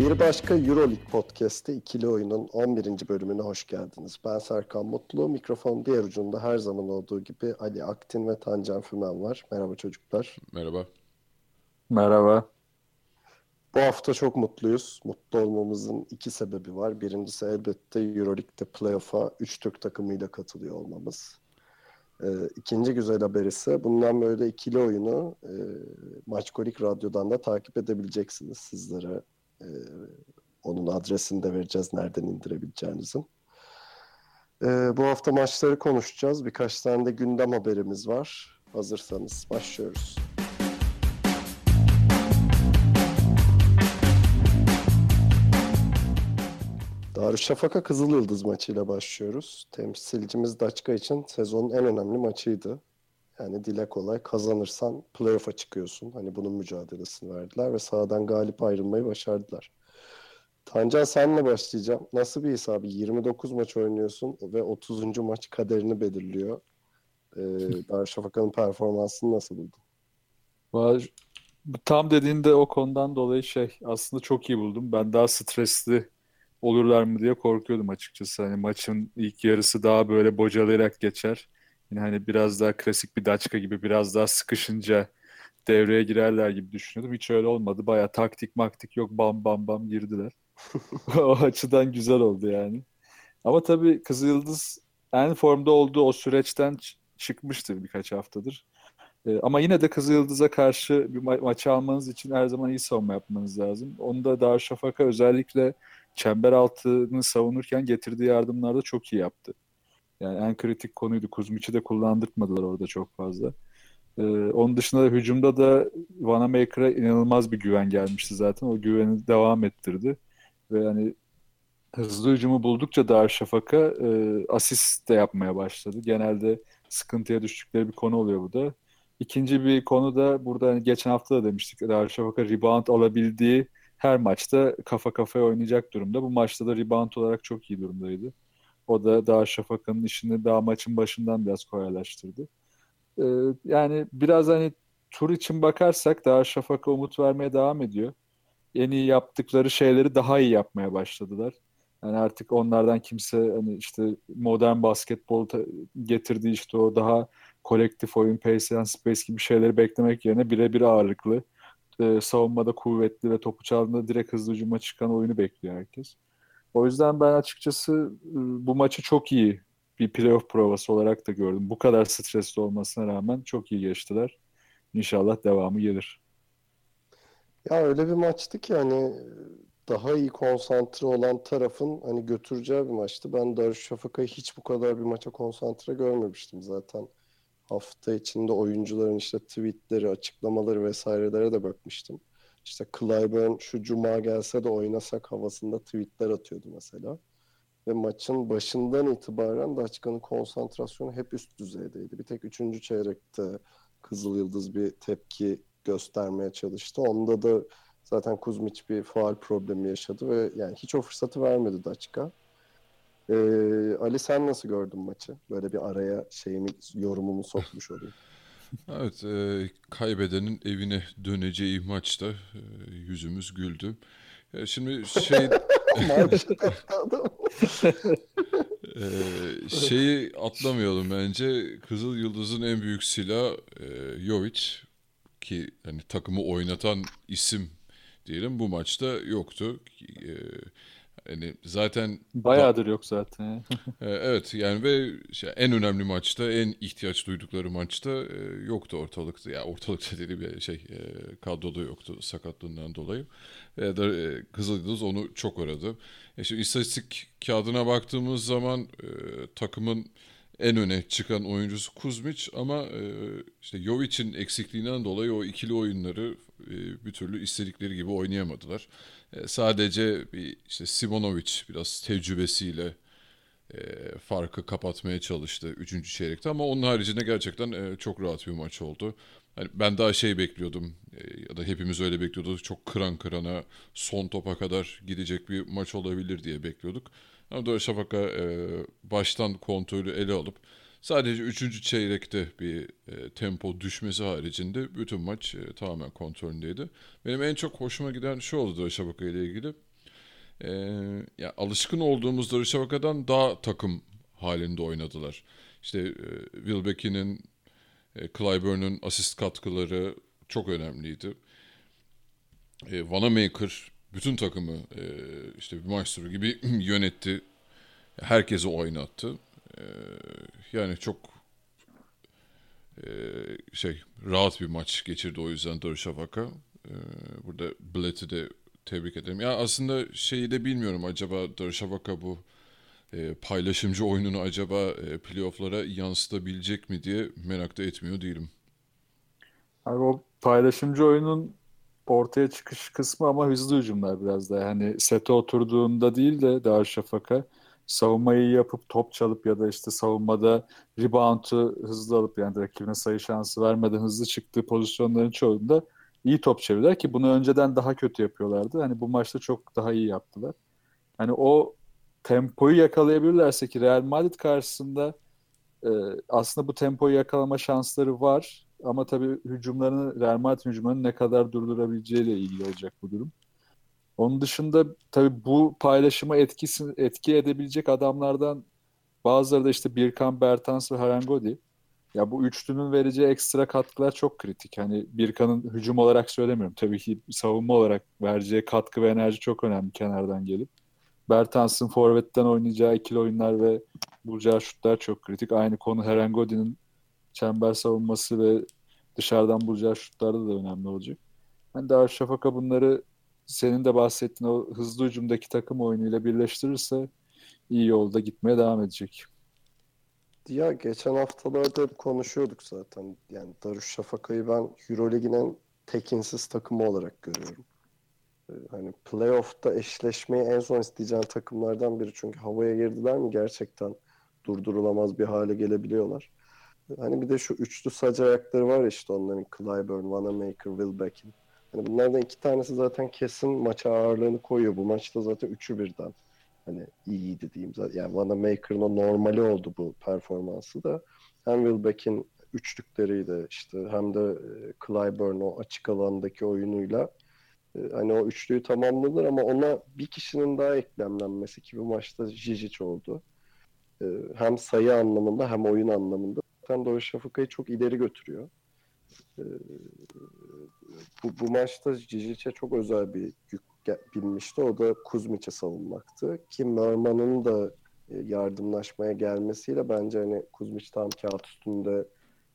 Bir başka Euroleague Podcast'te ikili oyunun 11. bölümüne hoş geldiniz. Ben Serkan Mutlu. Mikrofon diğer ucunda her zaman olduğu gibi Ali Aktin ve Tancan Fümen var. Merhaba çocuklar. Merhaba. Merhaba. Bu hafta çok mutluyuz. Mutlu olmamızın iki sebebi var. Birincisi elbette Euroleague'de playoff'a 3 Türk takımıyla katılıyor olmamız. Ee, ikinci güzel haber ise bundan böyle ikili oyunu e, Maçkolik Radyo'dan da takip edebileceksiniz sizlere. E, onun adresini de vereceğiz nereden indirebileceğinizin. Ee, bu hafta maçları konuşacağız. Birkaç tane de gündem haberimiz var. Hazırsanız başlıyoruz. Darüşşafaka Kızıl Yıldız maçıyla başlıyoruz. Temsilcimiz Daçka için sezonun en önemli maçıydı. Yani dile kolay kazanırsan playoff'a çıkıyorsun. Hani bunun mücadelesini verdiler ve sahadan galip ayrılmayı başardılar. Tancan senle başlayacağım. Nasıl bir his abi? 29 maç oynuyorsun ve 30. maç kaderini belirliyor. Ee, Darüşşafaka'nın performansını nasıl buldun? Valla Tam dediğinde o konudan dolayı şey aslında çok iyi buldum. Ben daha stresli olurlar mı diye korkuyordum açıkçası. Hani maçın ilk yarısı daha böyle bocalayarak geçer. Yine hani biraz daha klasik bir Daçka gibi biraz daha sıkışınca devreye girerler gibi düşünüyordum. Hiç öyle olmadı. Baya taktik maktik yok bam bam bam girdiler. o açıdan güzel oldu yani. Ama tabii Kızılyıldız en formda olduğu o süreçten çıkmıştır birkaç haftadır. Ee, ama yine de Kızılyıldız'a karşı bir ma- maçı almanız için her zaman iyi savunma yapmanız lazım. Onu da Darüşşafaka özellikle çember altını savunurken getirdiği yardımlarda çok iyi yaptı. Yani en kritik konuydu. Kuzmic'i de kullandırtmadılar orada çok fazla. Ee, onun dışında da hücumda da Vanamaker'a inanılmaz bir güven gelmişti zaten. O güveni devam ettirdi. Ve yani hızlı hücumu buldukça Darüşşafaka e, asist de yapmaya başladı. Genelde sıkıntıya düştükleri bir konu oluyor bu da. İkinci bir konu da burada hani geçen hafta da demiştik. Darüşşafaka rebound alabildiği her maçta kafa kafaya oynayacak durumda. Bu maçta da rebound olarak çok iyi durumdaydı. O da Darüşşafaka'nın işini daha maçın başından biraz kolaylaştırdı. Ee, yani biraz hani tur için bakarsak Darüşşafaka umut vermeye devam ediyor. En iyi yaptıkları şeyleri daha iyi yapmaya başladılar. Yani artık onlardan kimse hani işte modern basketbol getirdiği işte o daha kolektif oyun, pace and space gibi şeyleri beklemek yerine birebir ağırlıklı, e, savunmada kuvvetli ve topu çaldığında direkt hızlı hücuma çıkan oyunu bekliyor herkes. O yüzden ben açıkçası bu maçı çok iyi bir playoff provası olarak da gördüm. Bu kadar stresli olmasına rağmen çok iyi geçtiler. İnşallah devamı gelir. Ya öyle bir maçtı ki hani daha iyi konsantre olan tarafın hani götüreceği bir maçtı. Ben Darüşşafaka'yı hiç bu kadar bir maça konsantre görmemiştim zaten. Hafta içinde oyuncuların işte tweetleri, açıklamaları vesairelere de bakmıştım. İşte Clyburn şu cuma gelse de oynasak havasında tweetler atıyordu mesela. Ve maçın başından itibaren Daçka'nın konsantrasyonu hep üst düzeydeydi. Bir tek üçüncü çeyrekte Kızıl Yıldız bir tepki göstermeye çalıştı. Onda da zaten Kuzmic bir faal problemi yaşadı ve yani hiç o fırsatı vermedi Daçka. Ee, Ali sen nasıl gördün maçı? Böyle bir araya şeyimi yorumumu sokmuş olayım. Evet, e, kaybedenin evine döneceği maçta e, yüzümüz güldü. E, şimdi şey Maalesef adam. e, şeyi atlamayalım bence. Kızıl Yıldız'ın en büyük silahı e, Jovic ki hani takımı oynatan isim diyelim bu maçta yoktu. E, hani zaten Bayağıdır yok zaten. Ee, Evet yani ve şey, en önemli maçta, en ihtiyaç duydukları maçta e, yoktu ortalıkta. Ya ortalıkta dedi bir şey e, kadroda yoktu sakatlığından dolayı. E, da, e, Kızıldız onu çok aradı. E şimdi istatistik kağıdına baktığımız zaman e, takımın en öne çıkan oyuncusu Kuzmic ama e, işte Jovic'in eksikliğinden dolayı o ikili oyunları e, bir türlü istedikleri gibi oynayamadılar. E, sadece bir işte Simonovic biraz tecrübesiyle e, farkı kapatmaya çalıştı 3. çeyrekte ama onun haricinde gerçekten e, çok rahat bir maç oldu. Hani ben daha şey bekliyordum e, ya da hepimiz öyle bekliyorduk. Çok kıran kırana son topa kadar gidecek bir maç olabilir diye bekliyorduk. Ama Darüşşafaka e, baştan kontrolü ele alıp sadece 3. çeyrekte bir e, tempo düşmesi haricinde bütün maç e, tamamen kontrolündeydi. Benim en çok hoşuma giden şu oldu Darüşşafaka ile ilgili. E, ya alışkın olduğumuz Darüşşafaka'dan daha takım halinde oynadılar. İşte e, Wilbeck'in, e, Clyburn'un asist katkıları çok önemliydi. E, Vanamaker bütün takımı e, işte bir maestro gibi yönetti. Herkesi oynattı. E, yani çok e, şey rahat bir maç geçirdi o yüzden Darüşşafaka. E, burada Blet'i de tebrik ederim. Ya aslında şeyi de bilmiyorum acaba Darüşşafaka bu e, paylaşımcı oyununu acaba e, playoff'lara yansıtabilecek mi diye merak da etmiyor değilim. Abi o paylaşımcı oyunun ortaya çıkış kısmı ama hızlı hücumlar biraz da. Yani sete oturduğunda değil de Darüşşafaka savunmayı yapıp top çalıp ya da işte savunmada rebound'u hızlı alıp yani rakibine sayı şansı vermeden hızlı çıktığı pozisyonların çoğunda iyi top çevirdiler ki bunu önceden daha kötü yapıyorlardı. Hani bu maçta çok daha iyi yaptılar. Hani o tempoyu yakalayabilirlerse ki Real Madrid karşısında e, aslında bu tempoyu yakalama şansları var. Ama tabii hücumlarını, Real Madrid hücumlarını ne kadar durdurabileceğiyle ilgili olacak bu durum. Onun dışında tabii bu paylaşıma etkisi, etki edebilecek adamlardan bazıları da işte Birkan, Bertans ve Harangodi. Ya bu üçlünün vereceği ekstra katkılar çok kritik. Hani Birkan'ın hücum olarak söylemiyorum. Tabii ki savunma olarak vereceği katkı ve enerji çok önemli kenardan gelip. Bertans'ın forvetten oynayacağı ikili oyunlar ve bulacağı şutlar çok kritik. Aynı konu Herangodi'nin çember savunması ve dışarıdan bulacağı şutlarda da önemli olacak. Ben yani Şafaka bunları senin de bahsettiğin o hızlı hücumdaki takım oyunuyla birleştirirse iyi yolda gitmeye devam edecek. Ya geçen haftalarda hep konuşuyorduk zaten. Yani Darüşşafaka'yı ben Eurolig'in tekinsiz takımı olarak görüyorum. Ee, hani playoff'ta eşleşmeyi en son isteyeceğin takımlardan biri. Çünkü havaya girdiler mi gerçekten durdurulamaz bir hale gelebiliyorlar. Hani bir de şu üçlü sac ayakları var işte onların Clyburn, Wanamaker, Wilbeck'in. Hani bunlardan iki tanesi zaten kesin maça ağırlığını koyuyor. Bu maçta zaten üçü birden hani iyiydi diyeyim zaten. Yani Wanamaker'ın o normali oldu bu performansı da. Hem Wilbeck'in üçlükleriyle işte hem de e, Clyburn o açık alandaki oyunuyla e, hani o üçlüyü tamamladılar ama ona bir kişinin daha eklemlenmesi ki bu maçta Jijic oldu. E, hem sayı anlamında hem oyun anlamında zaten Darüşşafaka'yı çok ileri götürüyor. Ee, bu, bu maçta Cicic'e çok özel bir yük binmişti. O da Kuzmic'e savunmaktı. Ki Merman'ın da e, yardımlaşmaya gelmesiyle bence hani Kuzmic tam kağıt üstünde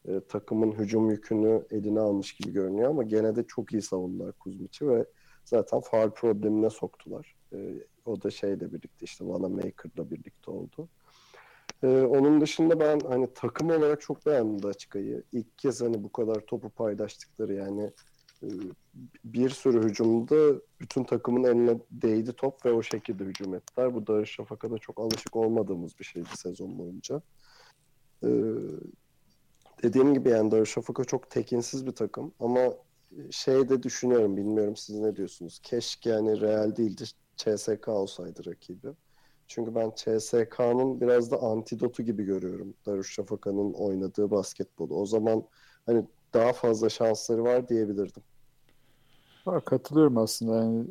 e, takımın hücum yükünü eline almış gibi görünüyor ama gene de çok iyi savundular Kuzmic'i ve zaten faal problemine soktular. E, o da şeyle birlikte işte Vanamaker'la birlikte oldu. Ee, onun dışında ben hani takım olarak çok beğendim de açıkayı. İlk kez hani bu kadar topu paylaştıkları yani e, bir sürü hücumda bütün takımın eline değdi top ve o şekilde hücum ettiler. Bu Darüşşafaka'da çok alışık olmadığımız bir şeydi sezon boyunca. Ee, dediğim gibi yani Darüşşafaka çok tekinsiz bir takım ama şey de düşünüyorum bilmiyorum siz ne diyorsunuz. Keşke yani Real değildi CSK olsaydı rakibi. Çünkü ben CSK'nın biraz da antidotu gibi görüyorum Darüşşafaka'nın oynadığı basketbolu. O zaman hani daha fazla şansları var diyebilirdim. Ha, katılıyorum aslında yani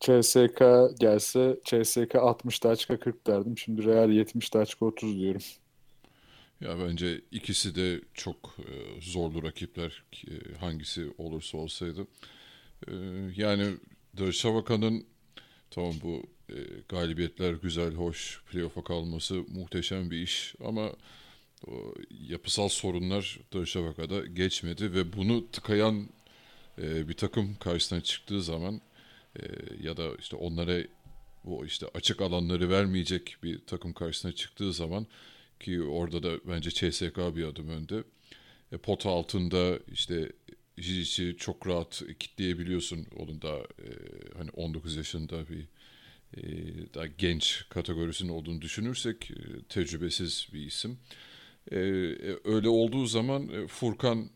CSK gelse CSK 60 taçka 40 derdim. Şimdi Real 70 taçka 30 diyorum. Ya bence ikisi de çok e, zorlu rakipler e, hangisi olursa olsaydı. E, yani Darüşşafaka'nın tamam bu e, galibiyetler güzel, hoş, playoff'a kalması muhteşem bir iş ama o yapısal sorunlar Darüşşafaka'da geçmedi ve bunu tıkayan e, bir takım karşısına çıktığı zaman e, ya da işte onlara bu işte açık alanları vermeyecek bir takım karşısına çıktığı zaman ki orada da bence CSK bir adım önde. E, pot altında işte Jicic'i çok rahat kitleyebiliyorsun. Onun da e, hani 19 yaşında bir daha genç kategorisinin olduğunu düşünürsek e, tecrübesiz bir isim. E, e, öyle olduğu zaman e, Furkan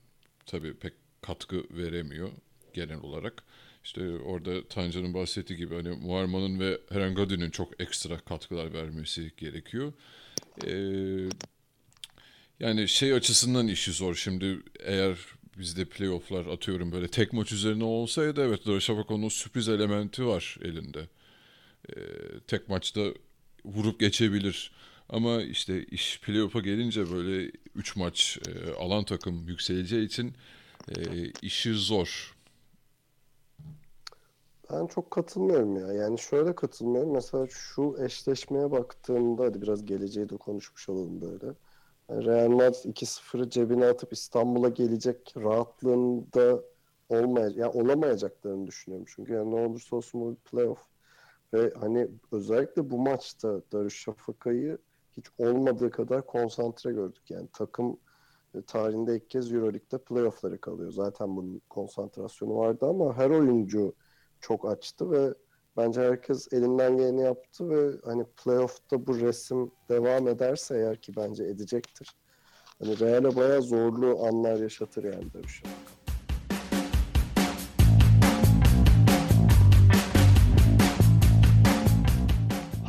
tabii pek katkı veremiyor genel olarak. İşte orada Tancan'ın bahsettiği gibi hani Muharman'ın ve Herangadi'nin çok ekstra katkılar vermesi gerekiyor. Ee, yani şey açısından işi zor. Şimdi eğer bizde playofflar atıyorum böyle tek maç üzerine olsaydı evet Darüşşafako'nun sürpriz elementi var elinde. Ee, tek maçta vurup geçebilir. Ama işte iş playoff'a gelince böyle 3 maç e, alan takım yükseleceği için e, işi zor. Ben çok katılmıyorum ya. Yani şöyle katılmıyorum. Mesela şu eşleşmeye baktığımda hadi biraz geleceği de konuşmuş olalım böyle. Yani Real Madrid 2-0'ı cebine atıp İstanbul'a gelecek rahatlığında olmayacak, yani olamayacaklarını düşünüyorum. Çünkü yani ne olursa olsun bu playoff. Ve hani özellikle bu maçta Darüşşafaka'yı hiç olmadığı kadar konsantre gördük. Yani takım e, tarihinde ilk kez Euroleague'de playoff'lara kalıyor. Zaten bunun konsantrasyonu vardı ama her oyuncu çok açtı ve bence herkes elinden geleni yaptı ve hani playoff'ta bu resim devam ederse eğer ki bence edecektir. Hani Real'e bayağı zorlu anlar yaşatır yani Darüşşafaka.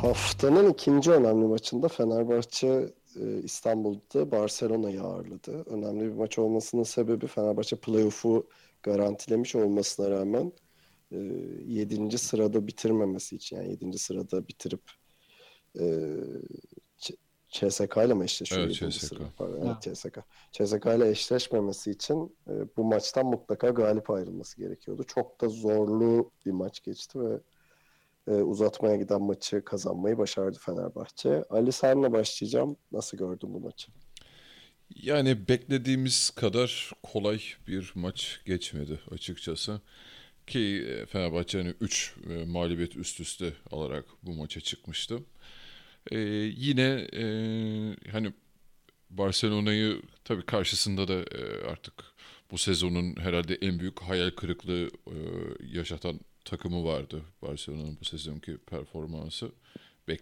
Haftanın ikinci önemli maçında Fenerbahçe e, İstanbul'da Barcelona'yı ağırladı. Önemli bir maç olmasının sebebi Fenerbahçe playoff'u garantilemiş olmasına rağmen e, 7. sırada bitirmemesi için yani 7. sırada bitirip e, CSK ile mi eşleşiyor? Evet, yedinci CSK. sırada? Pardon, evet, CSK. CSK ile eşleşmemesi için e, bu maçtan mutlaka galip ayrılması gerekiyordu. Çok da zorlu bir maç geçti ve e, uzatmaya giden maçı kazanmayı başardı Fenerbahçe. Ali senle başlayacağım. Nasıl gördün bu maçı? Yani beklediğimiz kadar kolay bir maç geçmedi açıkçası. Ki e, Fenerbahçe hani 3 mağlubiyet üst üste alarak bu maça çıkmıştı. Ee, yine e, hani Barcelona'yı tabii karşısında da e, artık bu sezonun herhalde en büyük hayal kırıklığı e, yaşatan takımı vardı. Barcelona'nın bu sezonki performansı.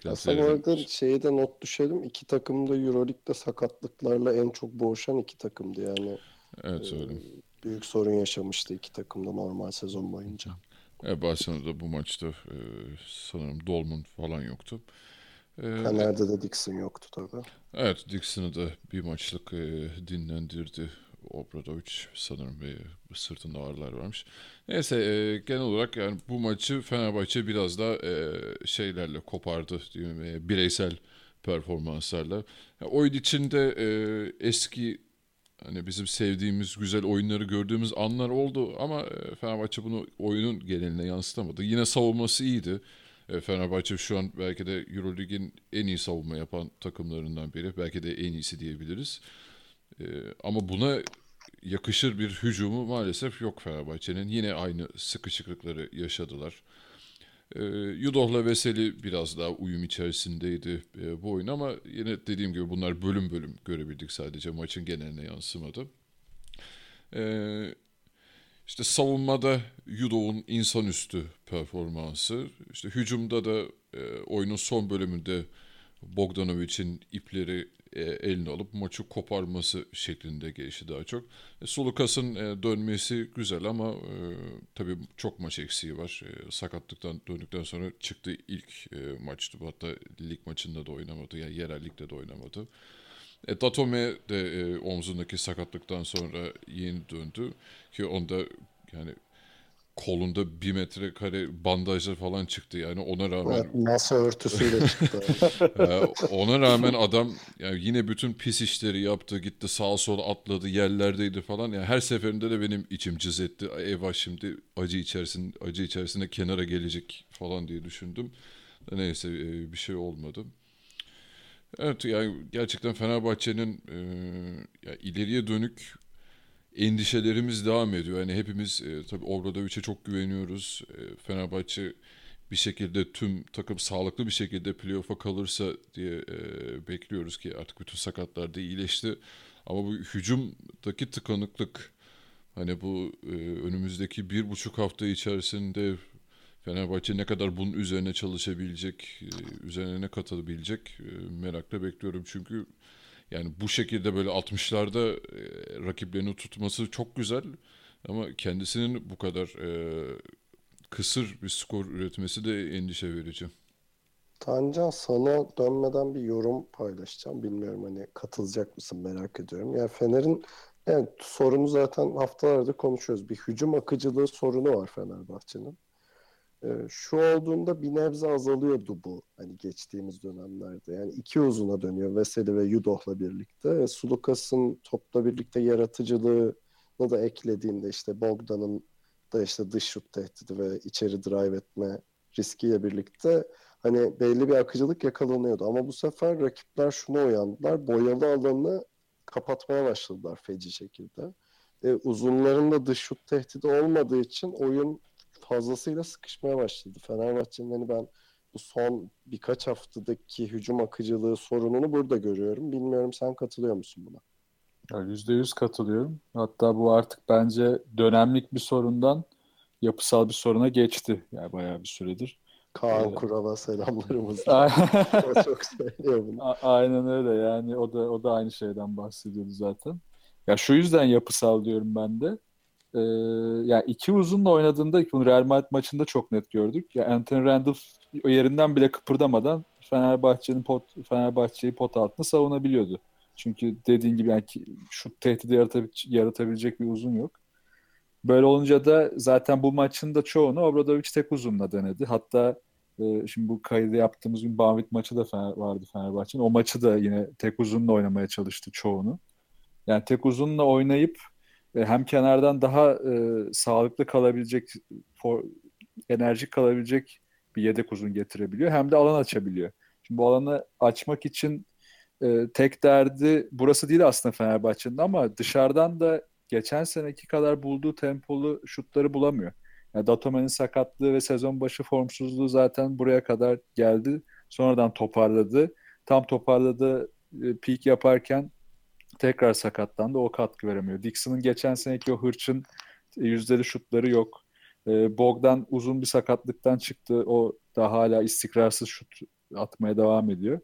Aslında bu arada şeye de not düşelim. İki takım da Euroleague'de sakatlıklarla en çok boğuşan iki takımdı. Yani evet öyle. büyük sorun yaşamıştı iki takım da normal sezon boyunca. Evet, Barcelona'da bu maçta e, sanırım Dolman falan yoktu. E, Fener'de de Dixon yoktu tabii. evet Dixon'ı da bir maçlık e, dinlendirdi Obradovic sanırım ve sırtında ağrılar varmış. Neyse e, genel olarak yani bu maçı Fenerbahçe biraz da e, şeylerle kopardı diyeyim, e, bireysel performanslarla. Ya, oyun içinde e, eski hani bizim sevdiğimiz güzel oyunları gördüğümüz anlar oldu ama e, Fenerbahçe bunu oyunun geneline yansıtamadı. Yine savunması iyiydi. E, Fenerbahçe şu an belki de Eurolig'in en iyi savunma yapan takımlarından biri. Belki de en iyisi diyebiliriz. E, ama buna yakışır bir hücumu maalesef yok Fenerbahçe'nin. Yine aynı sıkışıklıkları yaşadılar. E, Yudoh'la Veseli biraz daha uyum içerisindeydi e, bu oyun ama yine dediğim gibi bunlar bölüm bölüm görebildik sadece maçın geneline yansımadı. E, işte savunmada Yudoh'un insanüstü performansı, işte hücumda da e, oyunun son bölümünde Bogdanovic'in ipleri e, eline alıp maçı koparması şeklinde gelişti daha çok. E, Sulukas'ın e, dönmesi güzel ama e, tabii çok maç eksiği var. E, sakatlıktan döndükten sonra çıktı ilk e, maçtı. Hatta lig maçında da oynamadı. Yani yerel ligde de oynamadı. E, Datome de e, omzundaki sakatlıktan sonra yeni döndü. Ki onda yani kolunda bir metrekare bandajlar falan çıktı yani ona rağmen Evet, masa örtüsüyle çıktı. ona rağmen adam yani yine bütün pis işleri yaptı. Gitti sağa sola atladı, yerlerdeydi falan. Yani her seferinde de benim içim cız etti. Eyvah şimdi acı içerisinde acı içerisinde kenara gelecek falan diye düşündüm. Neyse e, bir şey olmadı. Evet yani gerçekten Fenerbahçe'nin e, ya ileriye dönük endişelerimiz devam ediyor. Yani hepimiz e, tabii Obradovic'e çok güveniyoruz. E, Fenerbahçe bir şekilde tüm takım sağlıklı bir şekilde playoff'a kalırsa diye e, bekliyoruz ki artık bütün sakatlar da iyileşti. Ama bu hücumdaki tıkanıklık hani bu e, önümüzdeki bir buçuk hafta içerisinde Fenerbahçe ne kadar bunun üzerine çalışabilecek, e, üzerine ne katabilecek e, merakla bekliyorum. Çünkü yani bu şekilde böyle 60'larda e, rakiplerini tutması çok güzel ama kendisinin bu kadar kısır bir skor üretmesi de endişe verici. Tancan sana dönmeden bir yorum paylaşacağım. Bilmiyorum hani katılacak mısın merak ediyorum. Yani Fener'in yani sorunu zaten haftalarda konuşuyoruz. Bir hücum akıcılığı sorunu var Fenerbahçe'nin. Ee, şu olduğunda bir nebze azalıyordu bu hani geçtiğimiz dönemlerde. Yani iki uzuna dönüyor Veseli ve Yudoh'la birlikte. Sulukas'ın topla birlikte yaratıcılığını da eklediğinde işte Bogdan'ın da işte dış şut tehdidi ve içeri drive etme riskiyle birlikte hani belli bir akıcılık yakalanıyordu. Ama bu sefer rakipler şuna uyandılar. Boyalı alanı kapatmaya başladılar feci şekilde. E, uzunların da dış şut tehdidi olmadığı için oyun fazlasıyla sıkışmaya başladı. Fenerbahçe'nin hani ben bu son birkaç haftadaki hücum akıcılığı sorununu burada görüyorum. Bilmiyorum sen katılıyor musun buna? Yüzde yüz katılıyorum. Hatta bu artık bence dönemlik bir sorundan yapısal bir soruna geçti. Yani bayağı bir süredir. Kaan ee, Kural'a selamlarımız. çok söylüyor bunu. A- aynen öyle yani o da o da aynı şeyden bahsediyordu zaten. Ya şu yüzden yapısal diyorum ben de. Ee, yani iki uzunla oynadığında bunu Real Madrid maçında çok net gördük. Ya Anthony Randolph yerinden bile kıpırdamadan Fenerbahçe'nin pot Fenerbahçe'yi pot altında savunabiliyordu. Çünkü dediğin gibi yani şu tehdidi yaratabilecek, yaratabilecek bir uzun yok. Böyle olunca da zaten bu maçın da çoğunu Obradovic tek uzunla denedi. Hatta e, şimdi bu kaydı yaptığımız gün Banvit maçı da Fener, vardı Fenerbahçe'nin. O maçı da yine tek uzunla oynamaya çalıştı çoğunu. Yani tek uzunla oynayıp e, hem kenardan daha e, sağlıklı kalabilecek, for, enerjik kalabilecek bir yedek uzun getirebiliyor. Hem de alan açabiliyor. Şimdi bu alanı açmak için e, tek derdi burası değil aslında Fenerbahçe'nin ama dışarıdan da geçen seneki kadar bulduğu tempolu şutları bulamıyor. Yani Datome'nin sakatlığı ve sezon başı formsuzluğu zaten buraya kadar geldi. Sonradan toparladı. Tam toparladı e, peak yaparken tekrar sakatlandı. O katkı veremiyor. Dixon'ın geçen seneki o hırçın e, yüzdeli şutları yok. E, Bogdan uzun bir sakatlıktan çıktı. O da hala istikrarsız şut atmaya devam ediyor.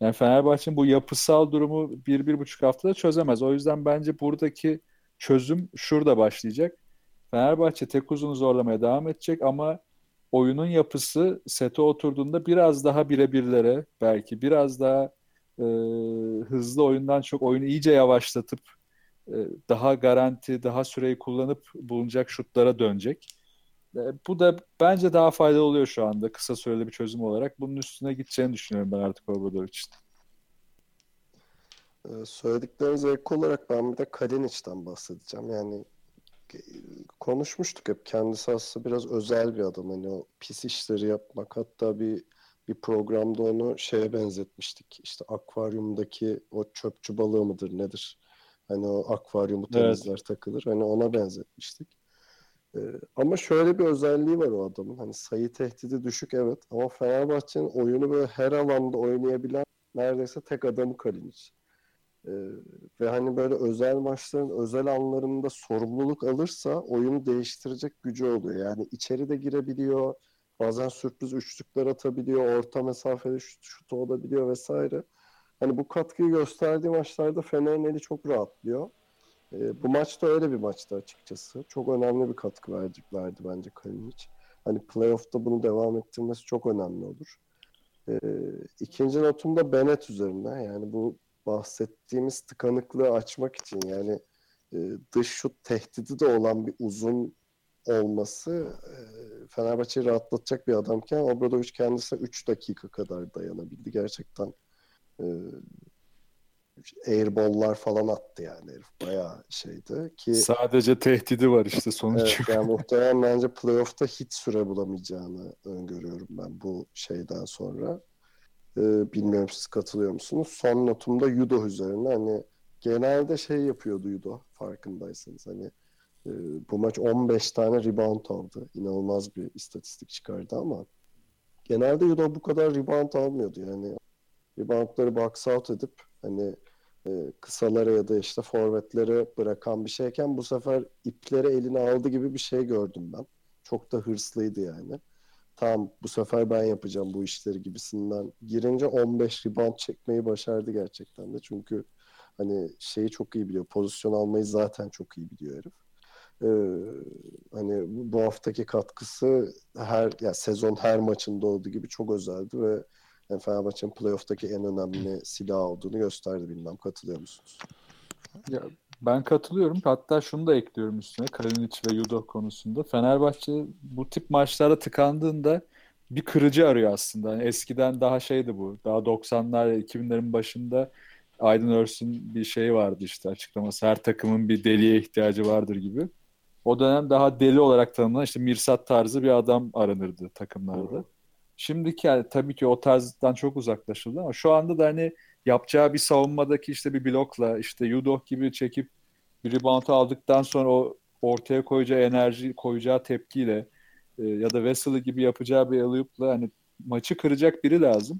Yani Fenerbahçe'nin bu yapısal durumu bir, bir buçuk haftada çözemez. O yüzden bence buradaki çözüm şurada başlayacak. Fenerbahçe tek uzunu zorlamaya devam edecek ama oyunun yapısı sete oturduğunda biraz daha birebirlere belki biraz daha e, hızlı oyundan çok oyunu iyice yavaşlatıp e, daha garanti, daha süreyi kullanıp bulunacak şutlara dönecek. E, bu da bence daha faydalı oluyor şu anda kısa süreli bir çözüm olarak. Bunun üstüne gideceğini düşünüyorum ben artık Obradovic'in. Ee, söylediklerinize ek olarak ben bir de Kalinic'den bahsedeceğim. Yani e, konuşmuştuk hep kendisi aslında biraz özel bir adam. Hani o pis işleri yapmak hatta bir bir programda onu şeye benzetmiştik. İşte akvaryumdaki o çöpçü balığı mıdır nedir? Hani o akvaryumu temizler evet. takılır. Hani ona benzetmiştik. Ee, ama şöyle bir özelliği var o adamın. Hani sayı tehdidi düşük evet ama Fenerbahçe'nin oyunu böyle her alanda oynayabilen neredeyse tek adamı Kalinic. Ee, ve hani böyle özel maçların özel anlarında sorumluluk alırsa oyunu değiştirecek gücü oluyor. Yani içeri de girebiliyor, bazen sürpriz üçlükler atabiliyor, orta mesafede şut, şut olabiliyor vesaire. Hani bu katkıyı gösterdiği maçlarda Fener'in eli çok rahatlıyor. E, bu maç da öyle bir maçtı açıkçası. Çok önemli bir katkı verdi bence Kalinic. Hani playoff'ta bunu devam ettirmesi çok önemli olur. E, ikinci notum da Bennett üzerine. Yani bu bahsettiğimiz tıkanıklığı açmak için yani e, dış şut tehdidi de olan bir uzun olması e, Fenerbahçe'yi rahatlatacak bir adamken Obradoviç kendisi 3 dakika kadar dayanabildi. Gerçekten e, airball'lar falan attı yani herif. Bayağı şeydi ki sadece tehdidi var işte sonuç evet, yani muhtemelen bence playoff'ta hiç süre bulamayacağını öngörüyorum ben bu şeyden sonra. Ee, bilmiyorum siz katılıyor musunuz? Son notumda Yudo üzerine hani genelde şey yapıyordu Yudo farkındaysanız. Hani e, bu maç 15 tane rebound aldı. İnanılmaz bir istatistik çıkardı ama genelde Yudo bu kadar rebound almıyordu yani. Reboundları box out edip hani e, kısalara ya da işte forvetlere bırakan bir şeyken bu sefer ipleri eline aldı gibi bir şey gördüm ben. Çok da hırslıydı yani. Tamam bu sefer ben yapacağım bu işleri gibisinden girince 15 rebound çekmeyi başardı gerçekten de. Çünkü hani şeyi çok iyi biliyor. Pozisyon almayı zaten çok iyi biliyor herif. Ee, hani bu haftaki katkısı her ya sezon her maçında olduğu gibi çok özeldi ve yani Fenerbahçe'nin playoff'taki en önemli silah olduğunu gösterdi bilmem katılıyor musunuz? Ya, ben katılıyorum. Hatta şunu da ekliyorum üstüne Kalinic ve Yudo konusunda. Fenerbahçe bu tip maçlarda tıkandığında bir kırıcı arıyor aslında. Yani eskiden daha şeydi bu. Daha 90'lar 2000'lerin başında Aydın Örs'ün bir şeyi vardı işte açıklaması. Her takımın bir deliye ihtiyacı vardır gibi. O dönem daha deli olarak tanımlanan işte Mirsat tarzı bir adam aranırdı takımlarda. Şimdiki yani tabii ki o tarzdan çok uzaklaşıldı ama şu anda da hani yapacağı bir savunmadaki işte bir blokla işte Yudoh gibi çekip bir rebound aldıktan sonra o ortaya koyacağı enerji, koyacağı tepkiyle e, ya da Vesely gibi yapacağı bir alley hani maçı kıracak biri lazım.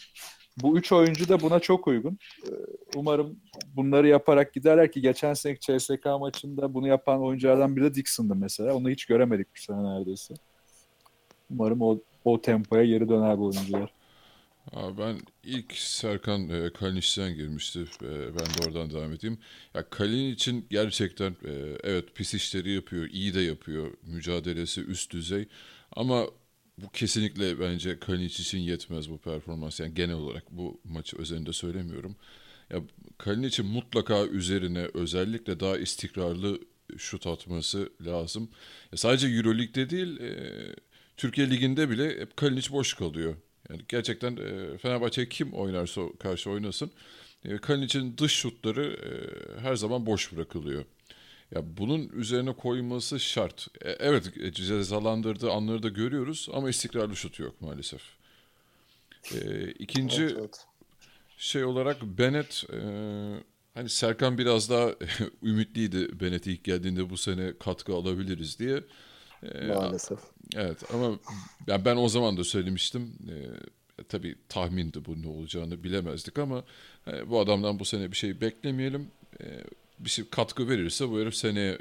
Bu üç oyuncu da buna çok uygun. E, umarım bunları yaparak giderler ki geçen seneki CSK maçında bunu yapan oyunculardan biri de Dixon'dı mesela. Onu hiç göremedik bu sene neredeyse. Umarım o, o tempoya geri döner bu oyuncular. Abi ben ilk Serkan e, Kalinic'den girmişti. E, ben de oradan devam edeyim. Ya Kalinic için gerçekten e, evet pis işleri yapıyor, iyi de yapıyor. Mücadelesi üst düzey. Ama bu kesinlikle bence Kalinic için yetmez bu performans. Yani genel olarak bu maçı özelinde söylemiyorum. Ya Kalinic'in mutlaka üzerine özellikle daha istikrarlı şut atması lazım. Ya sadece EuroLeague'de değil, e, Türkiye Ligi'nde bile hep Kalinic boş kalıyor. Yani gerçekten e, Fenerbahçe kim oynarsa karşı oynasın e, Kalinic'in dış şutları e, her zaman boş bırakılıyor. Ya bunun üzerine koyması şart. E, evet e, cezalandırdığı anları da görüyoruz ama istikrarlı şut yok maalesef. E, ikinci evet, evet. şey olarak Bennett e, hani Serkan biraz daha ümitliydi Bennett ilk geldiğinde bu sene katkı alabiliriz diye. E, maalesef. Evet ama yani ben o zaman da söylemiştim. E, tabii tahmindi bu ne olacağını bilemezdik ama e, bu adamdan bu sene bir şey beklemeyelim. E, bir şey katkı verirse bu herif seneye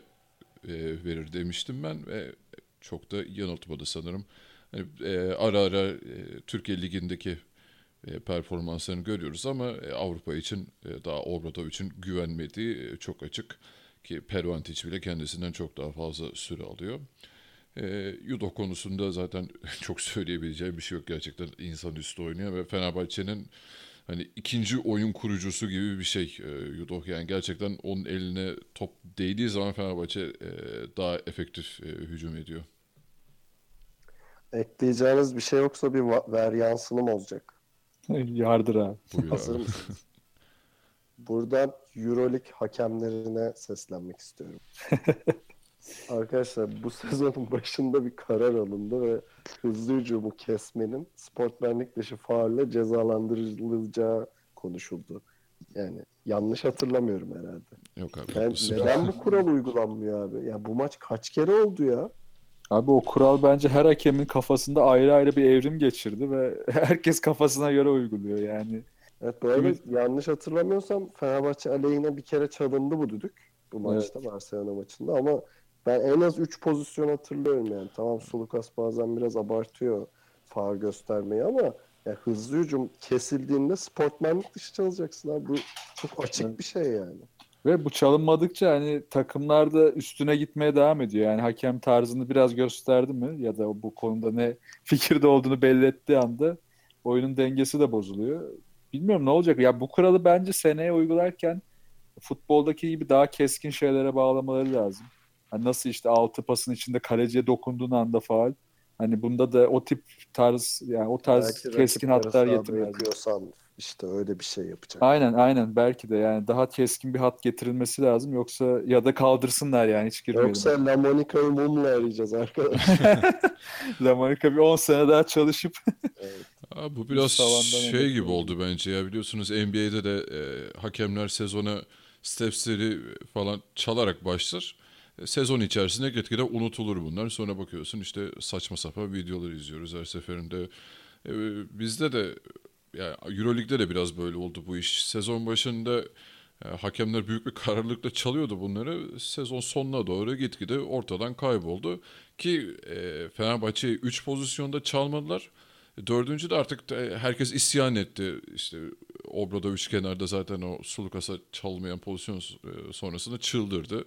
e, verir demiştim ben ve çok da yanıltmadı sanırım. Yani, e, ara ara e, Türkiye Ligi'ndeki e, performanslarını görüyoruz ama e, Avrupa için e, daha Obradov için güvenmediği e, çok açık ki Peruantic bile kendisinden çok daha fazla süre alıyor. E, Judo konusunda zaten çok söyleyebileceğim bir şey yok gerçekten insan üstü oynuyor ve Fenerbahçe'nin hani ikinci oyun kurucusu gibi bir şey e, Yudoh. Yani gerçekten onun eline top değdiği zaman Fenerbahçe e, daha efektif e, hücum ediyor. Ekleyeceğiniz bir şey yoksa bir ver yansınım olacak. Yardır abi. Hazır mısınız? Buradan Euroleague hakemlerine seslenmek istiyorum. Arkadaşlar bu sezonun başında bir karar alındı ve hızlı hücumu kesmenin sportmenlik dışı faalle cezalandırılacağı konuşuldu. Yani yanlış hatırlamıyorum herhalde. Yok abi. Yani neden bu kural uygulanmıyor abi? Ya bu maç kaç kere oldu ya? Abi o kural bence her hakemin kafasında ayrı ayrı bir evrim geçirdi ve herkes kafasına göre uyguluyor yani. Evet bu arada yanlış hatırlamıyorsam Fenerbahçe aleyhine bir kere çalındı bu düdük bu maçta evet. Barcelona maçında ama ben en az 3 pozisyon hatırlıyorum yani. Tamam Sulukas bazen biraz abartıyor faal göstermeyi ama ya hızlı hücum kesildiğinde sportmenlik dışı çalacaksın abi. Bu çok açık bir şey yani. Ve bu çalınmadıkça hani takımlar da üstüne gitmeye devam ediyor. Yani hakem tarzını biraz gösterdi mi ya da bu konuda ne fikirde olduğunu belli ettiği anda oyunun dengesi de bozuluyor. Bilmiyorum ne olacak. Ya bu kuralı bence seneye uygularken futboldaki gibi daha keskin şeylere bağlamaları lazım. Hani nasıl işte altı pasın içinde kaleciye dokunduğun anda faal. Hani bunda da o tip tarz yani o tarz belki keskin hatlar getirmez. işte öyle bir şey yapacak. Aynen aynen belki de yani daha keskin bir hat getirilmesi lazım yoksa ya da kaldırsınlar yani hiç girmeyelim. Yoksa La Monica'yı mumla arayacağız arkadaşlar. La Monica bir 10 sene daha çalışıp evet. Abi bu biraz şey gibi oldu bence ya biliyorsunuz NBA'de de e, hakemler sezona stepsleri falan çalarak başlar. Sezon içerisinde gitgide unutulur bunlar. Sonra bakıyorsun işte saçma sapan videolar izliyoruz her seferinde. E, bizde de yani Euroleague'de de biraz böyle oldu bu iş. Sezon başında e, hakemler büyük bir kararlılıkla çalıyordu bunları. Sezon sonuna doğru gitgide ortadan kayboldu. Ki e, Fenerbahçe'yi 3 pozisyonda çalmadılar. Dördüncü de artık e, herkes isyan etti. İşte Obradoviç kenarda zaten o Sulukas'a çalmayan pozisyon e, sonrasında çıldırdı.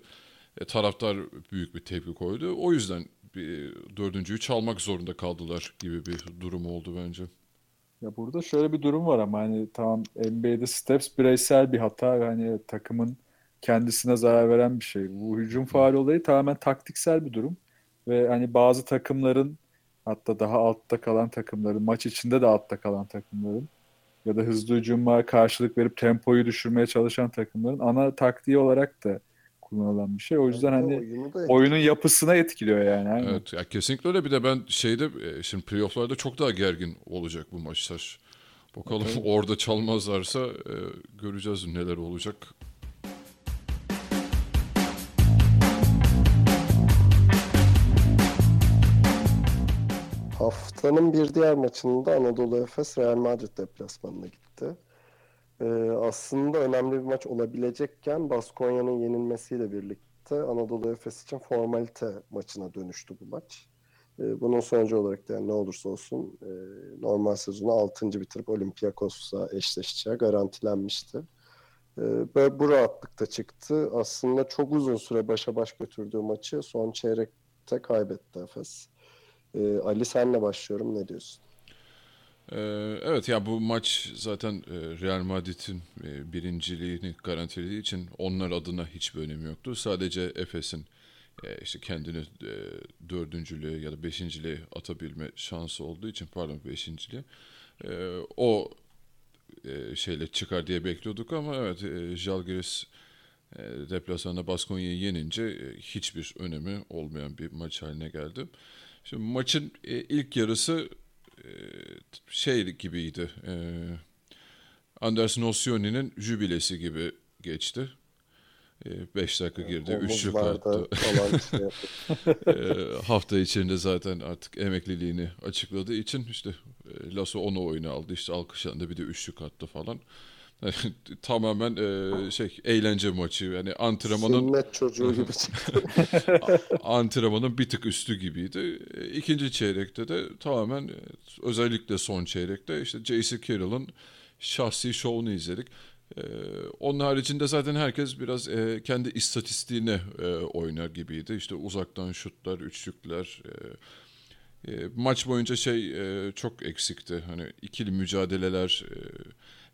E, taraftar büyük bir tepki koydu. O yüzden bir, dördüncüyü çalmak zorunda kaldılar gibi bir durum oldu bence. Ya burada şöyle bir durum var ama hani tamam NBA'de steps bireysel bir hata ve hani takımın kendisine zarar veren bir şey. Bu hücum faal olayı tamamen taktiksel bir durum ve hani bazı takımların hatta daha altta kalan takımların maç içinde de altta kalan takımların ya da hızlı hücuma karşılık verip tempoyu düşürmeye çalışan takımların ana taktiği olarak da kullanılan bir şey. O yüzden hani oyunun yapısına etkiliyor yani. Evet ya kesinlikle öyle. Bir de ben şeyde e, şimdi playofflarda çok daha gergin olacak bu maçlar. Bakalım evet. orada çalmazlarsa e, göreceğiz neler olacak. Haftanın bir diğer maçında Anadolu Efes Real Madrid deplasmanına gitti e, aslında önemli bir maç olabilecekken Baskonya'nın yenilmesiyle birlikte Anadolu Efes için formalite maçına dönüştü bu maç. E, bunun sonucu olarak da yani ne olursa olsun e, normal sezonu 6. bitirip Olympiakos'la eşleşeceği garantilenmişti. E, böyle bu rahatlıkta çıktı. Aslında çok uzun süre başa baş götürdüğü maçı son çeyrekte kaybetti Efes. E, Ali senle başlıyorum. Ne diyorsun? Ee, evet ya bu maç zaten e, Real Madrid'in e, birinciliğini garantilediği için onlar adına hiçbir önemi yoktu. Sadece Efes'in e, işte kendini dördüncülüğe ya da beşinciliğe atabilme şansı olduğu için pardon beşinciliğe o şeyle çıkar diye bekliyorduk ama evet Jalgiris deplasmanda Baskonya'yı yenince hiçbir önemi olmayan bir maç haline geldi. Şimdi maçın ilk yarısı şey gibiydi. E, Anderson Ossioni'nin jübilesi gibi geçti. 5 e, dakika girdi, 3 şut attı. hafta içinde zaten artık emekliliğini açıkladığı için işte Lasso onu oyuna aldı. İşte alkışlandı bir de üçlük attı falan. tamamen e, şey eğlence maçı yani antrenmanın sünnet çocuğu gibi antrenmanın bir tık üstü gibiydi. İkinci çeyrekte de tamamen özellikle son çeyrekte işte J.C. Carroll'ın şahsi şovunu izledik. Ee, onun haricinde zaten herkes biraz e, kendi istatistiğine e, oynar gibiydi. İşte uzaktan şutlar, üçlükler. E, e, maç boyunca şey e, çok eksikti. Hani ikili mücadeleler, e,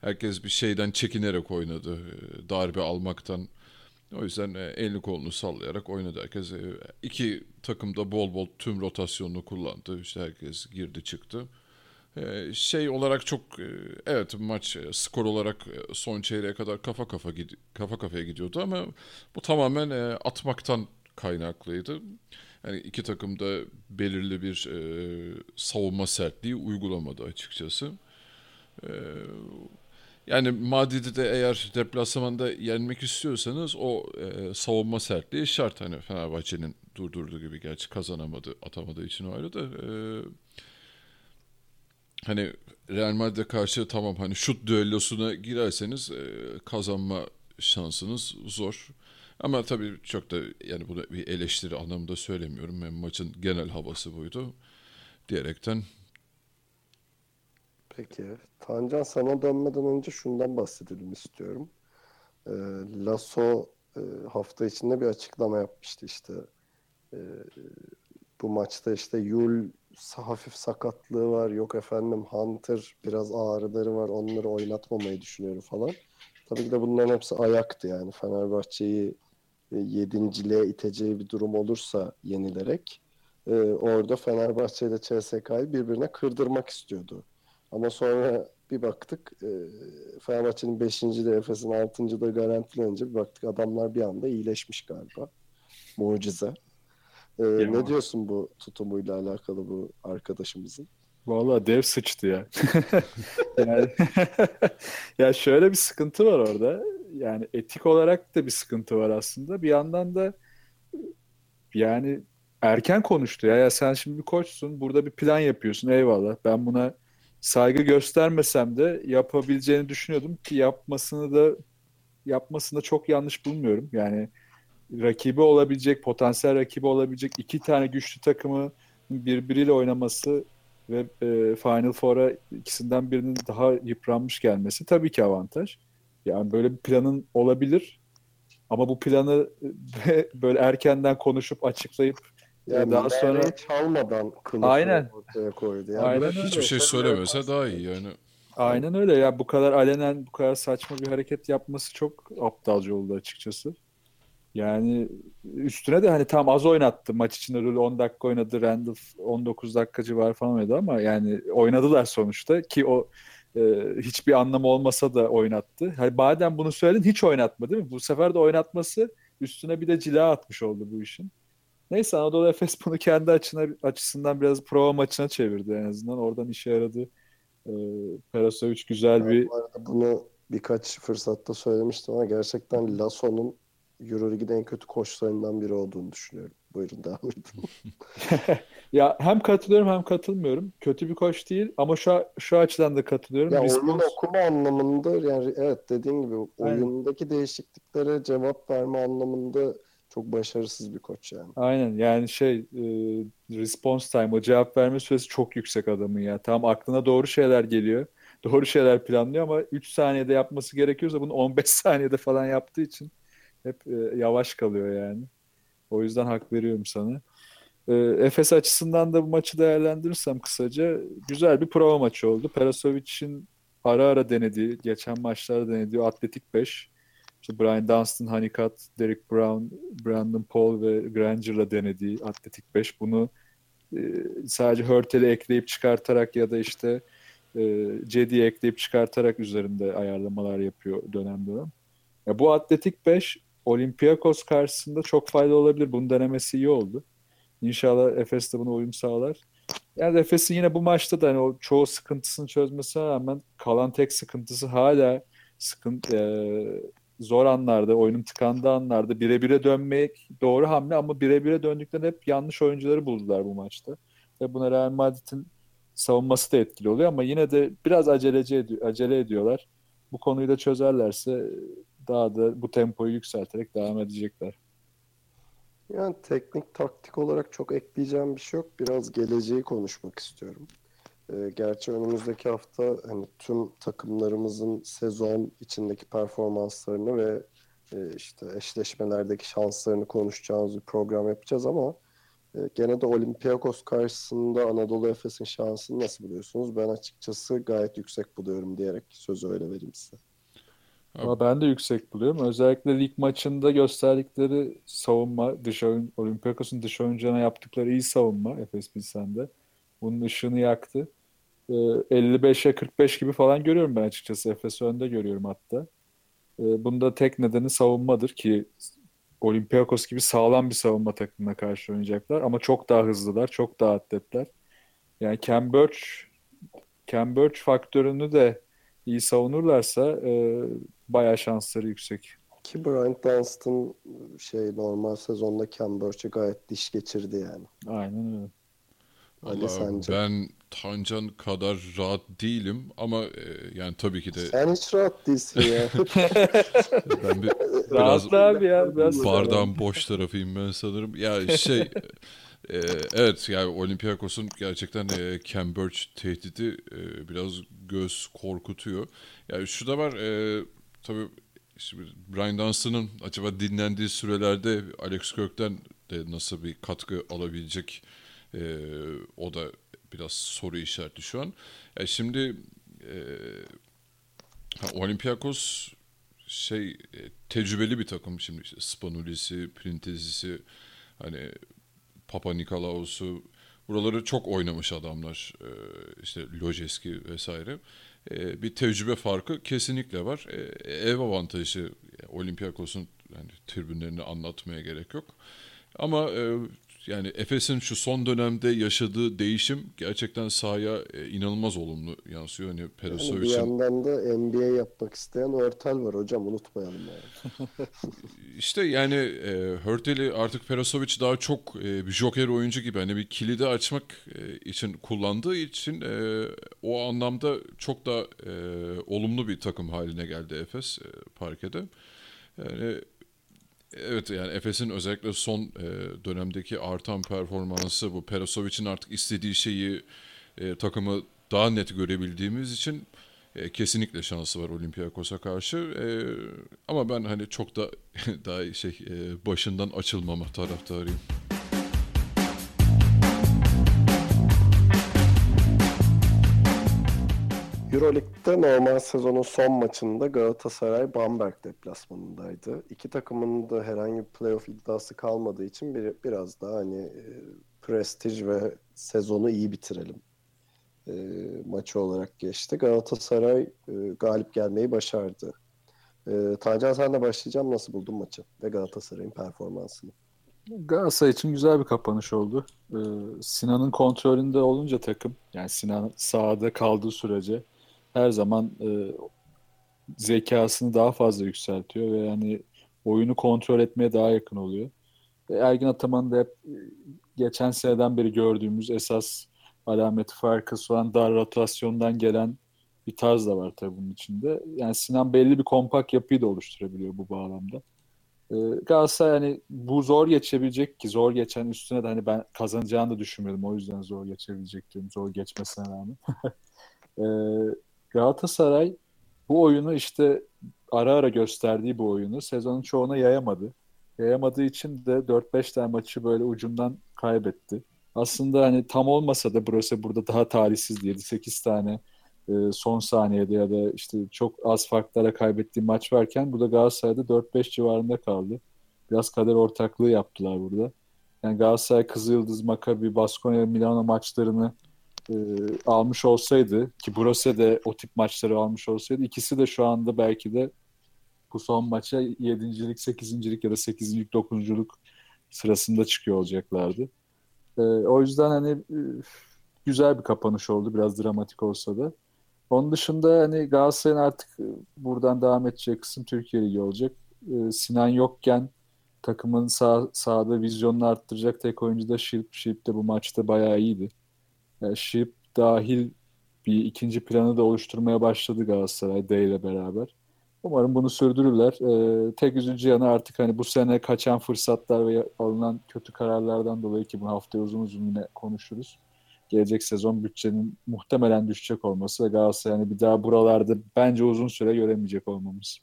herkes bir şeyden çekinerek oynadı. E, darbe almaktan. O yüzden e, elini kolunu sallayarak oynadı herkes. E, iki takım da bol bol tüm rotasyonunu kullandı. İşte herkes girdi çıktı. Şey olarak çok evet maç skor olarak son çeyreğe kadar kafa kafa kafa kafaya gidiyordu ama bu tamamen atmaktan kaynaklıydı. Yani iki takım da belirli bir savunma sertliği uygulamadı açıkçası. Yani Madrid'i de eğer deplasmanda yenmek istiyorsanız o e, savunma sertliği şart. Hani Fenerbahçe'nin durdurduğu gibi gerçi kazanamadı, atamadığı için ayrı da. E, hani Real Madrid'e karşı tamam hani şut düellosuna girerseniz e, kazanma şansınız zor. Ama tabii çok da yani bunu bir eleştiri anlamında söylemiyorum. Yani maçın genel havası buydu diyerekten Peki. Tancan sana dönmeden önce şundan bahsedelim istiyorum. E, Lasso e, hafta içinde bir açıklama yapmıştı işte. E, bu maçta işte Yul hafif sakatlığı var. Yok efendim Hunter biraz ağrıları var. Onları oynatmamayı düşünüyorum falan. Tabii ki de bunların hepsi ayaktı yani. Fenerbahçe'yi e, yedinciliğe iteceği bir durum olursa yenilerek e, orada Fenerbahçe ile CSK'yı birbirine kırdırmak istiyordu ama sonra bir baktık e, Fenerbahçe'nin 5. de Efes'in 6. da garantilenince bir baktık adamlar bir anda iyileşmiş galiba. Mucize. E, ne diyorsun bu tutumuyla alakalı bu arkadaşımızın? Vallahi dev sıçtı ya. yani ya şöyle bir sıkıntı var orada. Yani etik olarak da bir sıkıntı var aslında. Bir yandan da yani erken konuştu ya. Ya sen şimdi bir koçsun. Burada bir plan yapıyorsun. Eyvallah. Ben buna saygı göstermesem de yapabileceğini düşünüyordum ki yapmasını da yapmasını da çok yanlış bulmuyorum. Yani rakibi olabilecek, potansiyel rakibi olabilecek iki tane güçlü takımı birbiriyle oynaması ve e, Final Four'a ikisinden birinin daha yıpranmış gelmesi tabii ki avantaj. Yani böyle bir planın olabilir ama bu planı böyle erkenden konuşup açıklayıp Yani daha sonra çalmadan kılıfı Aynen. ortaya koydu. Yani Aynen öyle. Hiçbir şey söylemese daha iyi yani. Aynen öyle ya bu kadar alenen bu kadar saçma bir hareket yapması çok aptalca oldu açıkçası. Yani üstüne de hani tam az oynattı maç içinde Rule 10 dakika oynadı Randall 19 dakika civarı falan oynadı ama yani oynadılar sonuçta ki o e, hiçbir anlamı olmasa da oynattı. Hani madem bunu söyledin hiç oynatma değil mi? Bu sefer de oynatması üstüne bir de cila atmış oldu bu işin. Neyse Anadolu Efes bunu kendi açına, açısından biraz prova maçına çevirdi en azından. Oradan işe yaradı. E, Perasovic güzel bir Bu arada bunu birkaç fırsatta söylemiştim ama gerçekten Lasso'nun Euroleague'in en kötü koçlarından biri olduğunu düşünüyorum. Buyurun devam edin. Ya hem katılıyorum hem katılmıyorum. Kötü bir koç değil ama şu şu açıdan da katılıyorum. Ya oyun Respons- okuma anlamında yani evet dediğin gibi Aynen. oyundaki değişikliklere cevap verme anlamında çok başarısız bir koç yani. Aynen yani şey e, response time o cevap verme süresi çok yüksek adamın ya. Tam aklına doğru şeyler geliyor. Doğru şeyler planlıyor ama 3 saniyede yapması gerekiyorsa bunu 15 saniyede falan yaptığı için hep e, yavaş kalıyor yani. O yüzden hak veriyorum sana. E, Efes açısından da bu maçı değerlendirirsem kısaca güzel bir prova maçı oldu. Perasovic'in ara ara denediği, geçen maçlarda denediği Atletik 5. İşte Brian Dunstan, Honeycutt, Derek Brown, Brandon Paul ve Granger'la denediği Atletik 5. Bunu e, sadece Hurtel'i ekleyip çıkartarak ya da işte e, Cedi'yi ekleyip çıkartarak üzerinde ayarlamalar yapıyor dönem dönem. Ya bu Atletik 5 Olympiakos karşısında çok faydalı olabilir. Bunun denemesi iyi oldu. İnşallah Efes de buna uyum sağlar. Yani Efes'in yine bu maçta da hani o çoğu sıkıntısını çözmesine rağmen kalan tek sıkıntısı hala sıkıntı e, zor anlarda, oyunun tıkandığı anlarda bire bire dönmek doğru hamle ama bire bire döndüklerinde hep yanlış oyuncuları buldular bu maçta. Ve buna Real Madrid'in savunması da etkili oluyor ama yine de biraz aceleci edi- acele ediyorlar. Bu konuyu da çözerlerse daha da bu tempoyu yükselterek devam edecekler. Yani teknik taktik olarak çok ekleyeceğim bir şey yok. Biraz geleceği konuşmak istiyorum. Ee, gerçi önümüzdeki hafta hani tüm takımlarımızın sezon içindeki performanslarını ve e, işte eşleşmelerdeki şanslarını konuşacağımız bir program yapacağız ama e, gene de Olympiakos karşısında Anadolu Efes'in şansını nasıl buluyorsunuz? Ben açıkçası gayet yüksek buluyorum diyerek sözü öyle vereyim size. Ama ben de yüksek buluyorum. Özellikle lig maçında gösterdikleri savunma, dış oyun, Olympiakos'un dış oyuncularına yaptıkları iyi savunma Efes Pilsen'de. Bunun ışığını yaktı. Ee, 55'e 45 gibi falan görüyorum ben açıkçası. Efes önde görüyorum hatta. Ee, bunda tek nedeni savunmadır ki Olympiakos gibi sağlam bir savunma takımına karşı oynayacaklar. Ama çok daha hızlılar, çok daha atletler. Yani Cam Birch, Cam Birch faktörünü de iyi savunurlarsa e, bayağı şansları yüksek. Ki Bryant Dunstan şey normal sezonda Cam Birch'e gayet diş geçirdi yani. Aynen öyle. Ali Vallahi sence? ben Tancan kadar rahat değilim ama e, yani tabii ki de Sen hiç rahat değilsin ya. ben bir, biraz abi ya. Biraz bardağın boş tarafıyım ben sanırım. Ya şey e, evet yani Olympiakos'un gerçekten e, Cam Birch tehdidi e, biraz göz korkutuyor. Yani şu da var e, tabii şimdi Brian Dunstan'ın acaba dinlendiği sürelerde Alex Kirk'ten de nasıl bir katkı alabilecek e, o da biraz soru işareti şu an. E, şimdi e, Olympiakos şey e, tecrübeli bir takım şimdi işte Spanulis'i, Printezis'i hani Papa Nikolaos'u buraları çok oynamış adamlar e, işte Lojeski vesaire. E, bir tecrübe farkı kesinlikle var. E, ev avantajı Olympiakos'un yani tribünlerini anlatmaya gerek yok. Ama e, yani Efes'in şu son dönemde yaşadığı değişim gerçekten sahaya e, inanılmaz olumlu yansıyor. Hani Yani bir Perasovic'in yandan da NBA yapmak isteyen Örtel var hocam unutmayalım yani. işte yani e, Hurtel'i artık Perasovic daha çok e, bir joker oyuncu gibi hani bir kilidi açmak e, için kullandığı için e, o anlamda çok da e, olumlu bir takım haline geldi Efes e, parkede. Yani Evet yani Efes'in özellikle son e, dönemdeki artan performansı bu Perasovic'in artık istediği şeyi e, takımı daha net görebildiğimiz için e, kesinlikle şansı var Olympiakos'a karşı. E, ama ben hani çok da daha şey e, başından açılmama taraftarıyım. Euroleague'de normal sezonun son maçında Galatasaray Bamberg deplasmanındaydı. İki takımın da herhangi bir playoff iddiası kalmadığı için bir, biraz daha hani e, prestij ve sezonu iyi bitirelim e, maçı olarak geçti. Galatasaray e, galip gelmeyi başardı. E, Tancan senle başlayacağım. Nasıl buldun maçı ve Galatasaray'ın performansını? Galatasaray için güzel bir kapanış oldu. Ee, Sinan'ın kontrolünde olunca takım, yani Sinan sahada kaldığı sürece her zaman e, zekasını daha fazla yükseltiyor ve yani oyunu kontrol etmeye daha yakın oluyor. E, Ergin Ataman'ın da hep e, geçen seneden beri gördüğümüz esas alameti farkı olan dar rotasyondan gelen bir tarz da var tabii bunun içinde. Yani Sinan belli bir kompak yapıyı da oluşturabiliyor bu bağlamda. Ee, Galatasaray hani bu zor geçebilecek ki zor geçen üstüne de hani ben kazanacağını da düşünmüyordum. O yüzden zor geçebilecek diyorum. Zor geçmesine rağmen. Ee, Galatasaray bu oyunu işte ara ara gösterdiği bu oyunu sezonun çoğuna yayamadı. Yayamadığı için de 4-5 tane maçı böyle ucundan kaybetti. Aslında hani tam olmasa da burası burada daha talihsiz 7-8 tane e, son saniyede ya da işte çok az farklara kaybettiği maç varken bu da Galatasaray'da 4-5 civarında kaldı. Biraz kader ortaklığı yaptılar burada. Yani Galatasaray, Kızılyıldız, Maccabi, Baskonya, Milano maçlarını e, almış olsaydı ki Brose de o tip maçları almış olsaydı ikisi de şu anda belki de bu son maça 7.lik, 8.lik ya da 8.lik, 9.luk sırasında çıkıyor olacaklardı. E, o yüzden hani e, güzel bir kapanış oldu. Biraz dramatik olsa da. Onun dışında hani Galatasaray'ın artık e, buradan devam edeceği kısım Türkiye Ligi olacak. E, Sinan yokken takımın sağ, sahada vizyonunu arttıracak tek oyuncu da Şilp. Şilp de bu maçta bayağı iyiydi. Yani Şilp dahil bir ikinci planı da oluşturmaya başladı Galatasaray D ile beraber. Umarım bunu sürdürürler. Ee, tek üzücü yanı artık hani bu sene kaçan fırsatlar ve alınan kötü kararlardan dolayı ki bu haftaya uzun uzun yine konuşuruz. Gelecek sezon bütçenin muhtemelen düşecek olması ve Galatasaray yani bir daha buralarda bence uzun süre göremeyecek olmamız.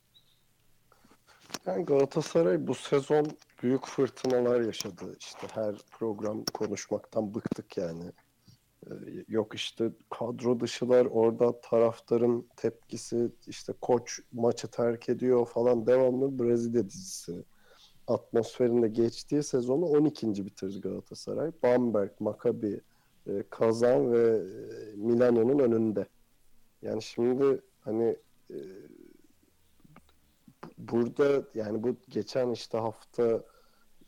Yani Galatasaray bu sezon büyük fırtınalar yaşadı. İşte her program konuşmaktan bıktık yani. Ee, yok işte kadro dışılar orada taraftarın tepkisi işte koç maçı terk ediyor falan devamlı Brezilya dizisi atmosferinde geçtiği sezonu 12. bitirdi Galatasaray. Bamberg, Maccabi, e, Kazan ve e, Milano'nun önünde. Yani şimdi hani e, burada yani bu geçen işte hafta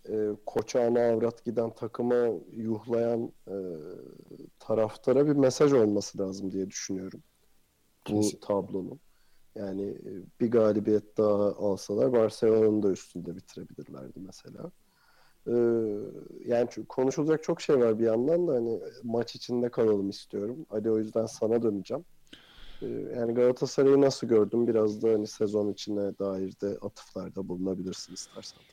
e, koça ana avrat giden takıma yuhlayan e, taraftara bir mesaj olması lazım diye düşünüyorum. Bu Kesin. tablonun. Yani e, bir galibiyet daha alsalar Barcelona'nın da üstünde bitirebilirlerdi mesela. Ee, yani çünkü konuşulacak çok şey var bir yandan da hani maç içinde kalalım istiyorum. Hadi o yüzden sana döneceğim. Ee, yani Galatasaray'ı nasıl gördüm? Biraz da hani sezon içine dair de atıflarda bulunabilirsin istersen.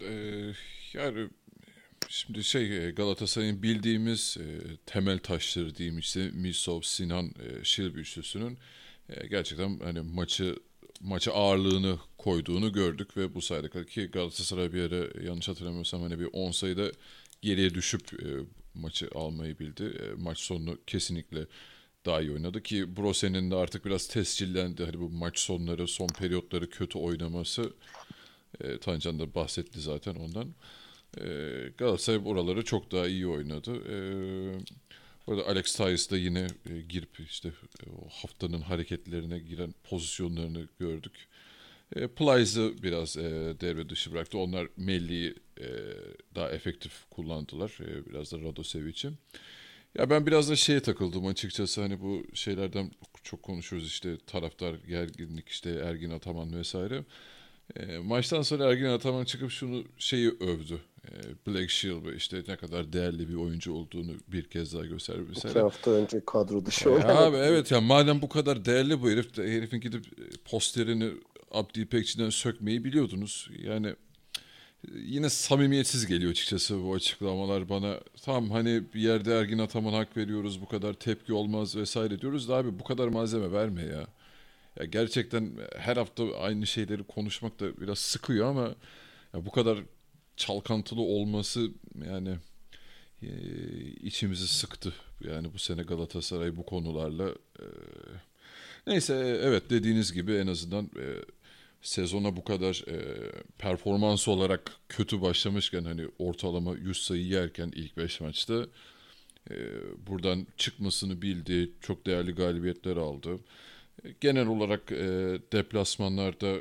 Ee, yani şimdi şey e, Galatasaray'ın bildiğimiz e, temel taşları diyeyim işte Misov, Sinan, e, Şilbi üçlüsünün e, gerçekten hani maçı maça ağırlığını koyduğunu gördük ve bu sayede ki Galatasaray bir yere yanlış hatırlamıyorsam hani bir 10 sayıda geriye düşüp e, maçı almayı bildi. E, maç sonunu kesinlikle daha iyi oynadı ki Brose'nin de artık biraz tescillendi. Hani bu maç sonları, son periyotları kötü oynaması e, Tancan da bahsetti zaten ondan. E, Galatasaray oraları çok daha iyi oynadı. E, Orada Alex Tyus da yine e, girip işte e, o haftanın hareketlerine giren pozisyonlarını gördük. E, Plyce'ı biraz e, devre dışı bıraktı. Onlar Melli'yi e, daha efektif kullandılar. E, biraz da Radosevic'i. Ya ben biraz da şeye takıldım açıkçası hani bu şeylerden çok konuşuyoruz işte taraftar gerginlik işte Ergin Ataman vesaire. E, maçtan sonra Ergin Ataman çıkıp şunu şeyi övdü. E, Black Shield işte ne kadar değerli bir oyuncu olduğunu bir kez daha gösterdi İki vesaire. hafta önce kadro dışı olan abi evet ya madem bu kadar değerli bu herif herifin gidip posterini Abdi İpekçi'den sökmeyi biliyordunuz. Yani e, yine samimiyetsiz geliyor açıkçası bu açıklamalar bana. Tamam hani bir yerde Ergin Ataman hak veriyoruz bu kadar tepki olmaz vesaire diyoruz da abi bu kadar malzeme verme ya. Ya gerçekten her hafta aynı şeyleri konuşmak da biraz sıkıyor ama ya bu kadar çalkantılı olması yani e, içimizi sıktı. Yani bu sene Galatasaray bu konularla e, neyse evet dediğiniz gibi en azından e, sezona bu kadar e, performans olarak kötü başlamışken hani ortalama 100 sayı yerken ilk 5 maçta e, buradan çıkmasını bildi. Çok değerli galibiyetler aldı. Genel olarak e, deplasmanlarda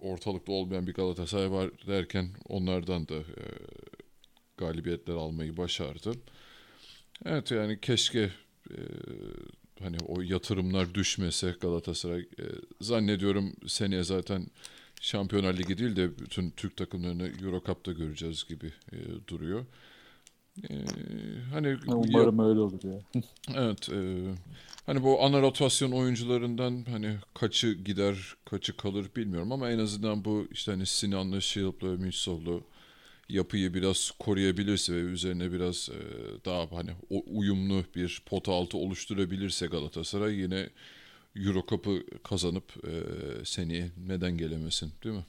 ortalıkta olmayan bir Galatasaray var derken onlardan da e, galibiyetler almayı başardı. Evet yani keşke e, hani o yatırımlar düşmese Galatasaray e, zannediyorum seneye zaten Şampiyonlar Ligi değil de bütün Türk takımlarını Euro Cup'ta göreceğiz gibi e, duruyor. E, hani Umarım öyle olur ya. Evet, e, hani bu ana rotasyon oyuncularından hani kaçı gider, kaçı kalır bilmiyorum ama en azından bu işte hani Sinan'lı, Şilp'lı, Mitsov'lu yapıyı biraz koruyabilirse ve üzerine biraz e, daha hani uyumlu bir pota altı oluşturabilirse Galatasaray yine Euro Cup'ı kazanıp e, seneye neden gelemesin değil mi?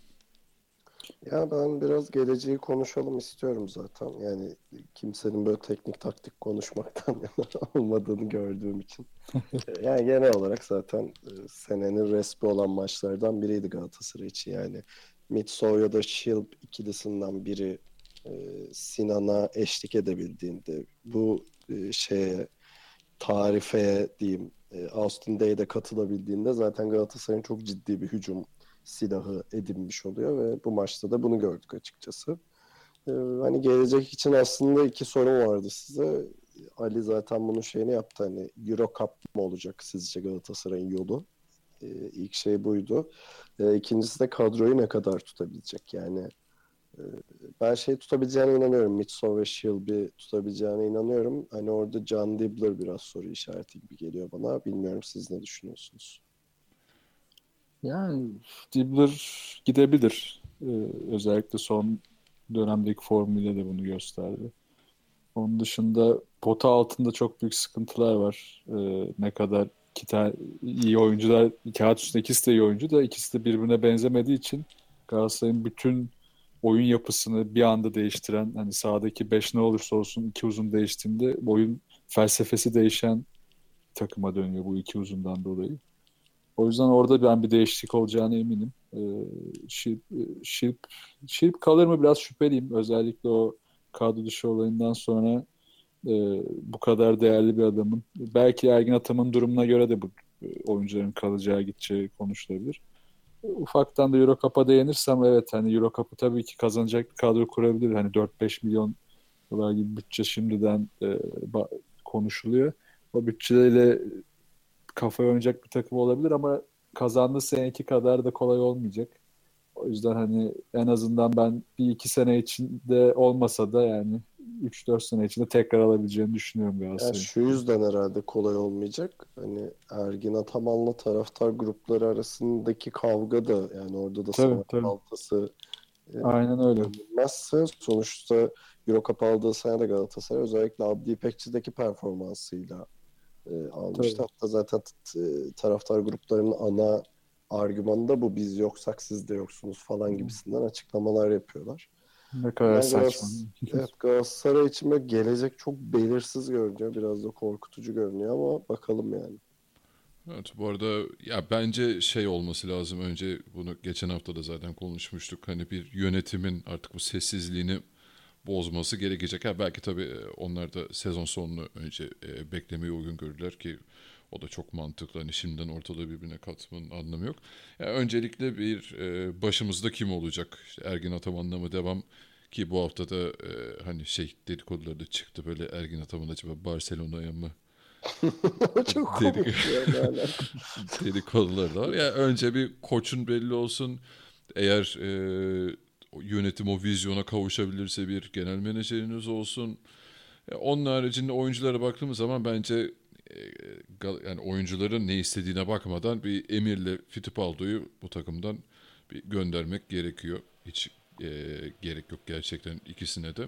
Ya ben biraz geleceği konuşalım istiyorum zaten. Yani kimsenin böyle teknik taktik konuşmaktan yana olmadığını gördüğüm için. Yani genel olarak zaten e, senenin resmi olan maçlardan biriydi Galatasaray için. Yani Mitsov ya da Şilp ikilisinden biri e, Sinan'a eşlik edebildiğinde bu e, şeye tarifeye diyeyim Austin Day'de katılabildiğinde zaten Galatasaray'ın çok ciddi bir hücum silahı edinmiş oluyor ve bu maçta da bunu gördük açıkçası. Ee, hani gelecek için aslında iki sorum vardı size. Ali zaten bunun şeyini yaptı hani Euro Cup mı olacak sizce Galatasaray'ın yolu? Ee, ilk şey buydu. Ee, ikincisi de kadroyu ne kadar tutabilecek yani. e, ben şey tutabileceğine inanıyorum. Mitsov ve Shilby tutabileceğine inanıyorum. Hani orada John Dibbler biraz soru işareti gibi geliyor bana. Bilmiyorum siz ne düşünüyorsunuz? Yani Dibbler gidebilir. Ee, özellikle son dönemdeki formuyla de bunu gösterdi. Onun dışında pota altında çok büyük sıkıntılar var. Ee, ne kadar iki tane iyi oyuncular, kağıt üstünde ikisi de iyi oyuncu da ikisi de birbirine benzemediği için Galatasaray'ın bütün oyun yapısını bir anda değiştiren, hani sahadaki 5 ne olursa olsun iki uzun değiştiğinde oyun felsefesi değişen takıma dönüyor bu iki uzundan dolayı. O yüzden orada ben bir değişiklik olacağına eminim. Ee, Şilp, Şilp kalır mı biraz şüpheliyim. Özellikle o kadro dışı olayından sonra e, bu kadar değerli bir adamın. Belki Ergin Ataman'ın durumuna göre de bu e, oyuncuların kalacağı gideceği konuşulabilir. Ufaktan da Euro Cup'a değinirsem evet hani Euro Cup'ı tabii ki kazanacak bir kadro kurabilir. Hani 4-5 milyon dolar gibi bütçe şimdiden e, konuşuluyor. O bütçeyle kafaya oynayacak bir takım olabilir ama kazandığı seneki kadar da kolay olmayacak. O yüzden hani en azından ben bir iki sene içinde olmasa da yani 3-4 sene içinde tekrar alabileceğini düşünüyorum Yani Galatasaray'ın. şu yüzden herhalde kolay olmayacak. Hani Ergin Ataman'la taraftar grupları arasındaki kavga da yani orada da Tabii, tabii. baltası Aynen öyle. bilmezse sonuçta Euro Cup aldığı sene de Galatasaray özellikle Abdi İpekçi'deki performansıyla e, almıştı. Tabii. Hatta zaten t- t- taraftar gruplarının ana argümanı da bu biz yoksak siz de yoksunuz falan gibisinden açıklamalar yapıyorlar. Ne kadar Yani saçma. Evet Galatasaray için böyle gelecek çok belirsiz görünüyor. Biraz da korkutucu görünüyor ama bakalım yani. Evet bu arada ya bence şey olması lazım önce bunu geçen hafta da zaten konuşmuştuk. Hani bir yönetimin artık bu sessizliğini bozması gerekecek. Ha belki tabii e, onlar da sezon sonunu önce e, beklemeyi uygun gördüler ki O da çok mantıklı. Hani şimdiden ortalığı birbirine katmanın anlamı yok. Yani öncelikle bir e, başımızda kim olacak? İşte Ergin Ataman'la mı devam? Ki bu hafta da e, hani şey dedikoduları da çıktı böyle Ergin Ataman acaba Barcelona'ya mı Çok komik ya. yani. da var. Yani önce bir koçun belli olsun. Eğer e, yönetim o vizyona kavuşabilirse bir genel menajeriniz olsun. E, onun haricinde oyunculara baktığımız zaman bence e, yani oyuncuların ne istediğine bakmadan bir Emir'le Fittipaldo'yu bu takımdan bir göndermek gerekiyor. Hiç e, gerek yok gerçekten ikisine de.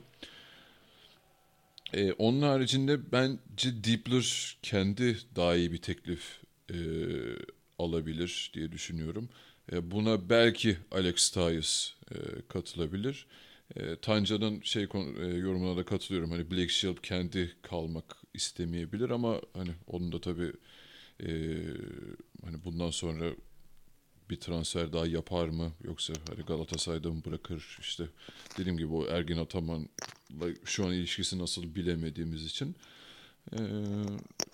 E, onun haricinde bence Diepler kendi daha iyi bir teklif e, alabilir diye düşünüyorum. E, buna belki Alex Tyus e, katılabilir. E, Tanca'nın şey yorumuna da katılıyorum. Hani Blake Shelp kendi kalmak istemeyebilir ama hani onun da tabii hani bundan sonra bir transfer daha yapar mı yoksa hani Galatasaray'da mı bırakır işte dediğim gibi o Ergin Ataman'la şu an ilişkisi nasıl bilemediğimiz için e,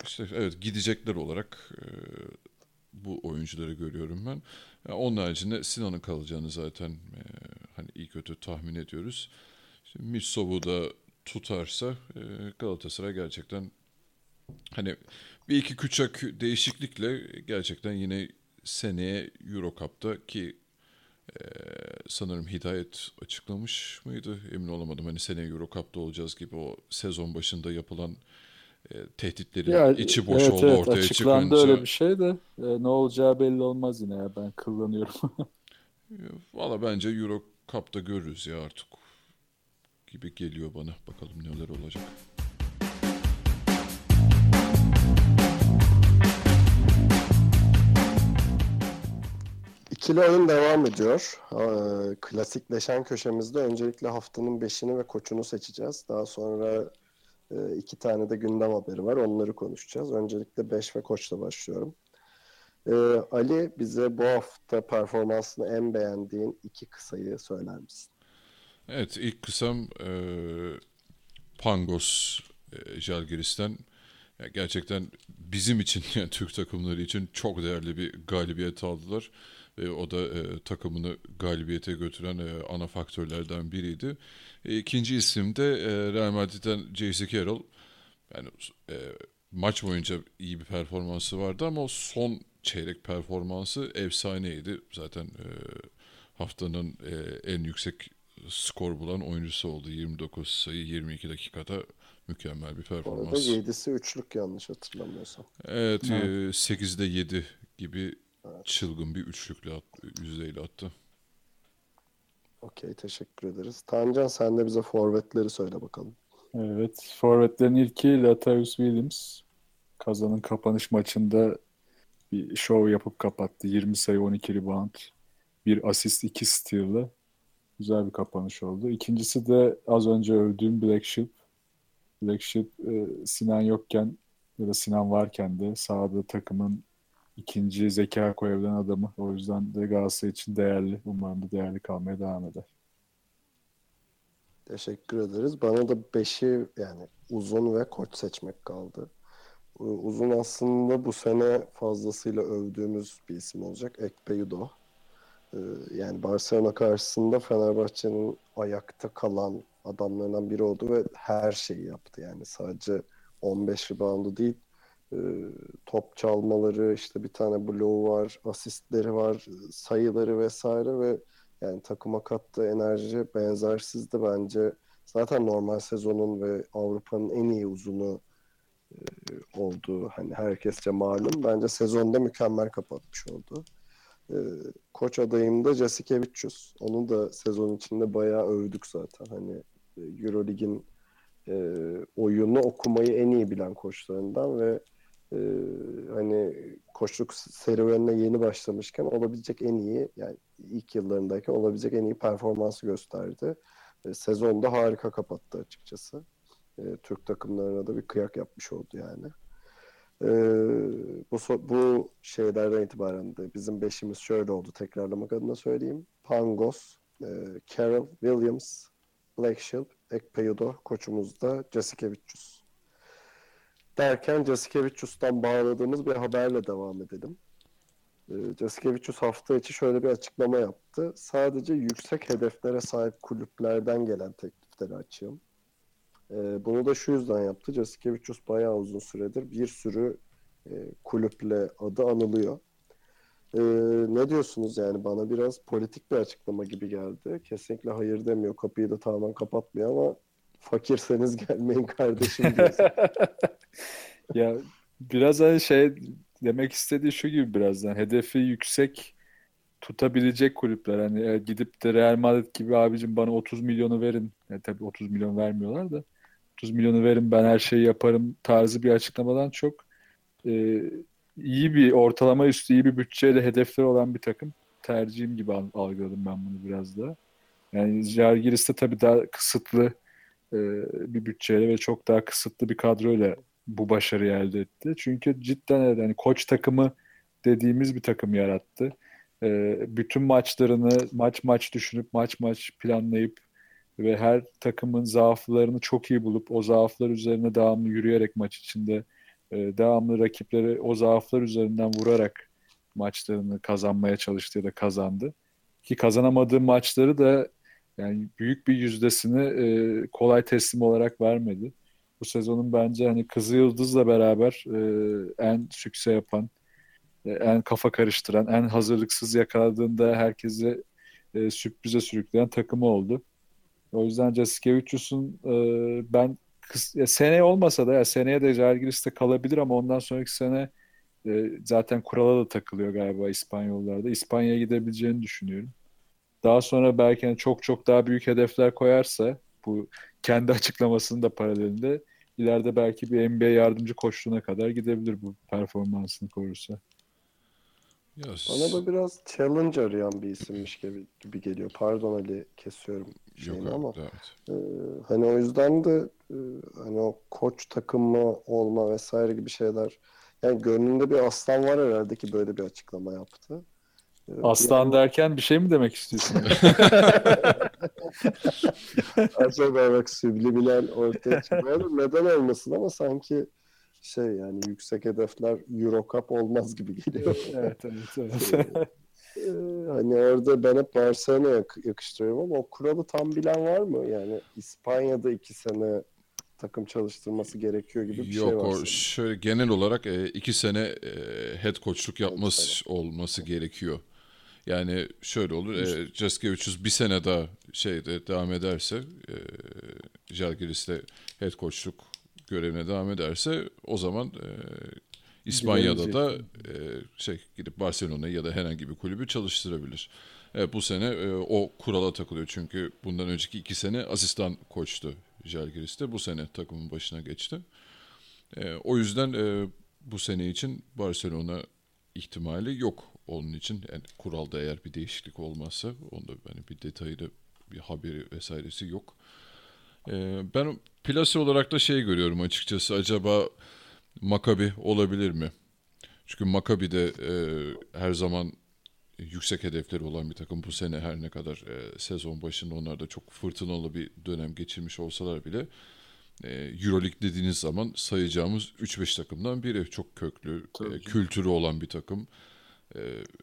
işte evet gidecekler olarak e, bu oyuncuları görüyorum ben. Ya onun haricinde Sinan'ın kalacağını zaten e, hani iyi kötü tahmin ediyoruz. İşte Mitsov'u da tutarsa e, Galatasaray gerçekten hani bir iki küçük değişiklikle gerçekten yine seneye Euro Cup'ta ki e, sanırım Hidayet açıklamış mıydı? Emin olamadım. Hani seneye Euro Cup'ta olacağız gibi o sezon başında yapılan e, tehditlerin Ya, içi boş evet, oldu evet, ortaya açıklandı çıkınca. öyle bir şey de e, ne olacağı belli olmaz yine ya ben kullanıyorum. Valla bence Euro Cup'ta görürüz ya artık gibi geliyor bana. Bakalım neler olacak. İkili oyun devam ediyor. Ee, Klasikleşen köşemizde öncelikle haftanın beşini ve koçunu seçeceğiz. Daha sonra e, iki tane de gündem haberi var. Onları konuşacağız. Öncelikle beş ve koçla başlıyorum. Ee, Ali bize bu hafta performansını en beğendiğin iki kısayı söyler misin? Evet ilk kısam e, Pangos e, Žalgiris'ten Ya gerçekten bizim için yani Türk takımları için çok değerli bir galibiyet aldılar ve o da e, takımını galibiyete götüren e, ana faktörlerden biriydi. E, ikinci isim de e, Real Madrid'den J.C. Carroll. Yani e, maç boyunca iyi bir performansı vardı ama o son çeyrek performansı efsaneydi. Zaten e, haftanın e, en yüksek skor bulan oyuncusu oldu. 29 sayı 22 dakikada mükemmel bir Bu arada performans. 7'si üçlük yanlış hatırlamıyorsam. Evet, Evet. e, 8'de 7 gibi çılgın bir üçlükle at, yüzdeyle attı. Okey teşekkür ederiz. Tancan sen de bize forvetleri söyle bakalım. Evet. Forvetlerin ilki Latavius Williams. Kazan'ın kapanış maçında bir şov yapıp kapattı. 20 sayı 12 rebound. Bir asist 2 steal'la. Güzel bir kapanış oldu. İkincisi de az önce övdüğüm Black Sheep. Black Sheep e, Sinan yokken ya da Sinan varken de sahada takımın ikinci zeka koyabilen adamı. O yüzden de Galatasaray için değerli. Umarım da değerli kalmaya devam eder. Teşekkür ederiz. Bana da 5'i yani uzun ve koç seçmek kaldı. U- Uzun aslında bu sene fazlasıyla övdüğümüz bir isim olacak. Ekpe Udoh. Ee, Yani Barcelona karşısında Fenerbahçe'nin ayakta kalan adamlarından biri oldu ve her şeyi yaptı. Yani sadece 15 reboundu değil, e, top çalmaları, işte bir tane bloğu var, asistleri var, sayıları vesaire ve yani takıma kattığı enerji benzersizdi bence. Zaten normal sezonun ve Avrupa'nın en iyi uzunu e, olduğu hani herkesçe malum. Bence sezonda mükemmel kapatmış oldu. E, koç adayım da Jasikevicius. Onu da sezon içinde bayağı övdük zaten. Hani e, Eurolig'in e, oyunu okumayı en iyi bilen koçlarından ve e, hani koçluk serüvenine yeni başlamışken olabilecek en iyi yani ilk yıllarındayken olabilecek en iyi performansı gösterdi. E, sezonda harika kapattı açıkçası. E, Türk takımlarına da bir kıyak yapmış oldu yani. Bu bu şeylerden itibaren de bizim beşimiz şöyle oldu. Tekrarlamak adına söyleyeyim. Pangos, e, Carroll, Williams, Black Shield, Ekpeyudo, koçumuz da Jasikevicius. Derken Jasikevicius'tan bağladığımız bir haberle devam edelim. E, Jasikevicius hafta içi şöyle bir açıklama yaptı. Sadece yüksek hedeflere sahip kulüplerden gelen teklifleri açığım. E, bunu da şu yüzden yaptı. Jasikevicius bayağı uzun süredir bir sürü e, kulüple adı anılıyor. E, ne diyorsunuz yani bana biraz politik bir açıklama gibi geldi. Kesinlikle hayır demiyor. Kapıyı da tamamen kapatmıyor ama fakirseniz gelmeyin kardeşim diyorsun. ya biraz hani şey demek istediği şu gibi birazdan hedefi yüksek tutabilecek kulüpler hani e, gidip de Real Madrid gibi abicim bana 30 milyonu verin. Yani tabii 30 milyon vermiyorlar da 30 milyonu verin ben her şeyi yaparım tarzı bir açıklamadan çok e, iyi bir ortalama üstü iyi bir bütçeyle hedefleri olan bir takım tercihim gibi algıladım ben bunu biraz da. Yani Jalgiris de tabii daha kısıtlı e, bir bütçeyle ve çok daha kısıtlı bir kadroyla bu başarıyı elde etti. Çünkü cidden yani koç takımı dediğimiz bir takım yarattı. E, bütün maçlarını maç maç düşünüp maç maç planlayıp ve her takımın zaaflarını çok iyi bulup o zaaflar üzerine devamlı yürüyerek maç içinde e, devamlı rakipleri o zaaflar üzerinden vurarak maçlarını kazanmaya çalıştı da kazandı. Ki kazanamadığı maçları da yani büyük bir yüzdesini e, kolay teslim olarak vermedi. Bu sezonun bence hani Kızı Yıldız'la beraber e, en sükse yapan, e, en kafa karıştıran, en hazırlıksız yakaladığında herkesi e, sürprize sürükleyen takımı oldu. O yüzden Jasikevicius'un e, ben kıs, ya seneye olmasa da ya seneye de Jalgiris'te kalabilir ama ondan sonraki sene e, zaten kurala da takılıyor galiba İspanyollarda. İspanya'ya gidebileceğini düşünüyorum. Daha sonra belki yani çok çok daha büyük hedefler koyarsa bu kendi açıklamasının da paralelinde ileride belki bir NBA yardımcı koçluğuna kadar gidebilir bu performansını korursa. Yes. Bana da biraz challenge arayan bir isimmiş gibi, gibi geliyor. Pardon Ali kesiyorum şeyini Yok, ama evet. e, hani o yüzden de e, hani o koç takımı olma vesaire gibi şeyler yani gönlünde bir aslan var herhalde ki böyle bir açıklama yaptı. E, aslan yani... derken bir şey mi demek istiyorsun? Acaba bak subliminal ortaya çıkıyor. Neden olmasın ama sanki şey yani yüksek hedefler Euro Cup olmaz gibi geliyor. evet evet evet. Ee, hani orada ben hep Barcelona'ya yak- yakıştırıyorum ama o kuralı tam bilen var mı? Yani İspanya'da iki sene takım çalıştırması gerekiyor gibi bir Yok, şey var. Yok şöyle genel olarak e, iki sene e, head coachluk yapması olması gerekiyor. Yani şöyle olur. E, Jaskevicius bir sene daha şeyde devam ederse e, Jalgiris'te head coachluk görevine devam ederse o zaman e, İspanya'da da e, şey gidip Barcelona ya da herhangi bir kulübü çalıştırabilir. Evet, bu sene e, o kurala takılıyor çünkü bundan önceki iki sene asistan koçtu Jalgiris'te. Bu sene takımın başına geçti. E, o yüzden e, bu sene için Barcelona ihtimali yok onun için. Yani kuralda eğer bir değişiklik olmazsa onda hani bir detayı da bir haberi vesairesi yok. E, ben plase olarak da şey görüyorum açıkçası acaba Makabi olabilir mi? Çünkü Makabi de e, her zaman yüksek hedefleri olan bir takım. Bu sene her ne kadar e, sezon başında onlar da çok fırtınalı bir dönem geçirmiş olsalar bile Euroleague dediğiniz zaman sayacağımız 3-5 takımdan biri. Çok köklü, e, kültürü olan bir takım. E,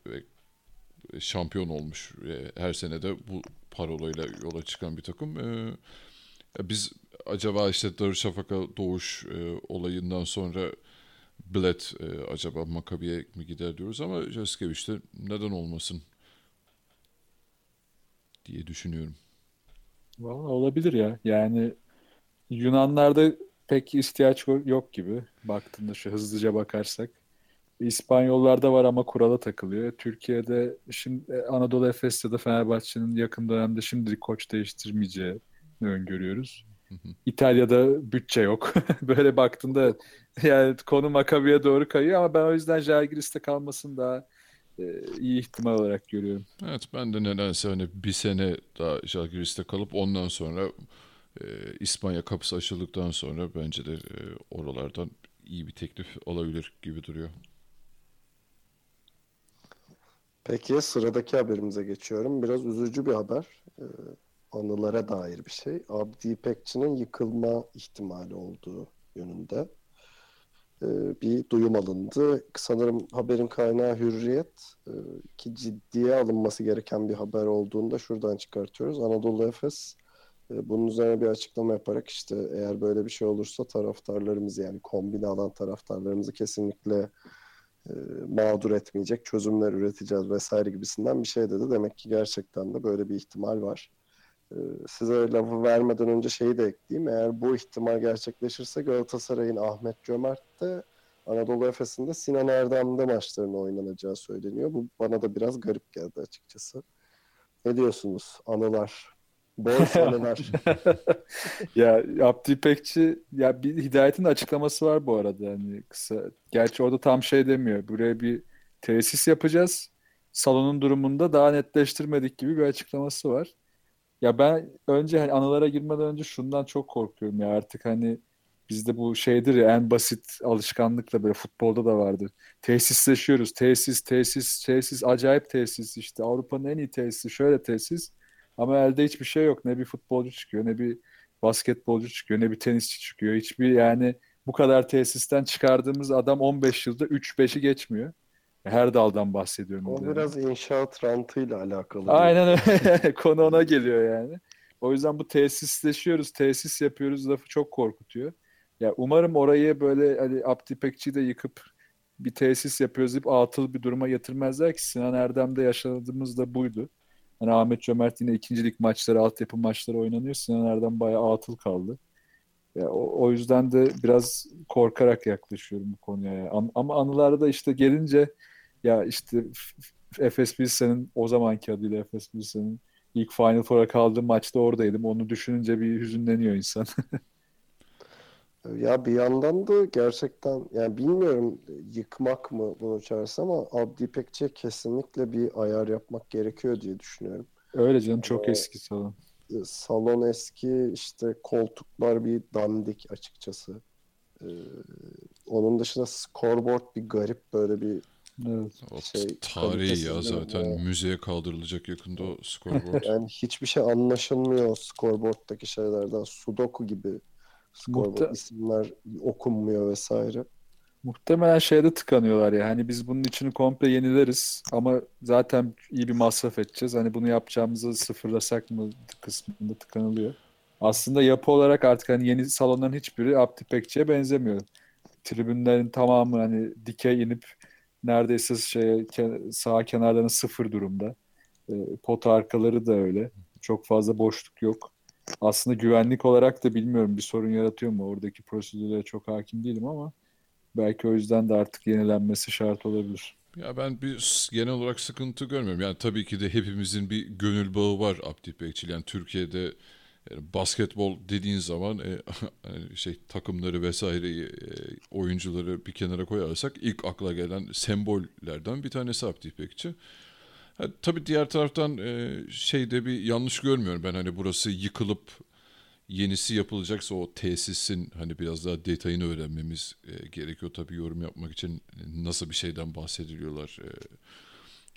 ve şampiyon olmuş. E, her sene de bu parolayla yola çıkan bir takım. E, biz acaba işte Darüşşafaka doğuş e, olayından sonra Bled e, acaba Makabi'ye mi gider diyoruz ama Jaskevic neden olmasın diye düşünüyorum. Vallahi olabilir ya. Yani Yunanlarda pek ihtiyaç yok gibi. Baktığında şu hızlıca bakarsak. İspanyollarda var ama kurala takılıyor. Türkiye'de şimdi e, Anadolu Efes ya da Fenerbahçe'nin yakın dönemde şimdilik koç değiştirmeyeceği öngörüyoruz. İtalya'da bütçe yok. Böyle baktığında yani konu Makabi'ye doğru kayıyor ama ben o yüzden Jalgiris'te kalmasını daha e, iyi ihtimal olarak görüyorum. Evet ben de nedense hani bir sene daha Jalgiris'te kalıp ondan sonra e, İspanya kapısı açıldıktan sonra bence de e, oralardan iyi bir teklif alabilir gibi duruyor. Peki sıradaki haberimize geçiyorum. Biraz üzücü bir haber. Ee, anılara dair bir şey. Abdi İpekçi'nin yıkılma ihtimali olduğu yönünde. e, bir duyum alındı. Sanırım haberin kaynağı Hürriyet e, ki ciddiye alınması gereken bir haber olduğunda şuradan çıkartıyoruz. Anadolu Efes e, bunun üzerine bir açıklama yaparak işte eğer böyle bir şey olursa taraftarlarımızı yani kombine alan taraftarlarımızı kesinlikle e, mağdur etmeyecek çözümler üreteceğiz vesaire gibisinden bir şey dedi. Demek ki gerçekten de böyle bir ihtimal var. E, size lafı vermeden önce şeyi de ekleyeyim. Eğer bu ihtimal gerçekleşirse Galatasaray'ın Ahmet Cömert de Anadolu Efes'in de Sinan Erdem'de maçlarının oynanacağı söyleniyor. Bu bana da biraz garip geldi açıkçası. Ne diyorsunuz? Anılar. Bol anılar. ya Abdi İpekçi ya bir Hidayet'in açıklaması var bu arada hani kısa. Gerçi orada tam şey demiyor. Buraya bir tesis yapacağız. Salonun durumunda daha netleştirmedik gibi bir açıklaması var. Ya ben önce hani anılara girmeden önce şundan çok korkuyorum ya artık hani bizde bu şeydir ya en basit alışkanlıkla böyle futbolda da vardır. Tesisleşiyoruz. Tesis, tesis, tesis, acayip tesis işte Avrupa'nın en iyi tesisi şöyle tesis. Ama elde hiçbir şey yok. Ne bir futbolcu çıkıyor, ne bir basketbolcu çıkıyor, ne bir tenisçi çıkıyor. Hiçbir yani bu kadar tesisten çıkardığımız adam 15 yılda 3-5'i geçmiyor. Her daldan bahsediyorum. O yani. biraz inşaat rantıyla alakalı. Aynen öyle. Konu ona geliyor yani. O yüzden bu tesisleşiyoruz, tesis yapıyoruz lafı çok korkutuyor. Ya umarım orayı böyle hani Abdi İpekçi'yi de yıkıp bir tesis yapıyoruz deyip atıl bir duruma getirmezler ki Sinan Erdem'de yaşadığımız da buydu. Hani Ahmet Cömert yine ikincilik maçları, altyapı maçları oynanıyor. Sinan Erdem bayağı atıl kaldı. Ya, o, o yüzden de biraz korkarak yaklaşıyorum bu konuya. Ya. An, ama anılarda işte gelince ya işte Efes Pilsen'in o zamanki adıyla Efes Pilsen'in ilk Final Four'a kaldığı maçta oradaydım. Onu düşününce bir hüzünleniyor insan. Ya bir yandan da gerçekten yani bilmiyorum yıkmak mı bunu çağırsa ama Abdi İpekçi'ye kesinlikle bir ayar yapmak gerekiyor diye düşünüyorum. Öyle canım çok Ee, eski salon. Salon eski işte koltuklar bir dandik açıkçası. Ee, onun dışında scoreboard bir garip böyle bir Evet. Şey, tarihi ya zaten ya. müzeye kaldırılacak yakında o scoreboard. yani hiçbir şey anlaşılmıyor o scoreboard'daki şeylerden. Sudoku gibi scoreboard Muhte- isimler okunmuyor vesaire. Muhtemelen şeyde tıkanıyorlar ya. Hani biz bunun içini komple yenileriz ama zaten iyi bir masraf edeceğiz. Hani bunu yapacağımızı sıfırlasak mı kısmında tıkanılıyor. Aslında yapı olarak artık hani yeni salonların hiçbiri Abdi Pekçi'ye benzemiyor. Tribünlerin tamamı hani dikey inip neredeyse şey sağ kenarlarının sıfır durumda. E, pot arkaları da öyle. Çok fazla boşluk yok. Aslında güvenlik olarak da bilmiyorum bir sorun yaratıyor mu? Oradaki prosedürlere çok hakim değilim ama belki o yüzden de artık yenilenmesi şart olabilir. Ya ben bir genel olarak sıkıntı görmüyorum. Yani tabii ki de hepimizin bir gönül bağı var Abdi İpekçi'yle. Yani Türkiye'de basketbol dediğin zaman e, hani şey takımları vesaireyi e, oyuncuları bir kenara koyarsak ilk akla gelen sembollerden bir tanesi Abdi İpekçi. Tabii diğer taraftan e, şeyde bir yanlış görmüyorum ben hani burası yıkılıp yenisi yapılacaksa o tesisin hani biraz daha detayını öğrenmemiz e, gerekiyor tabii yorum yapmak için nasıl bir şeyden bahsediliyorlar e,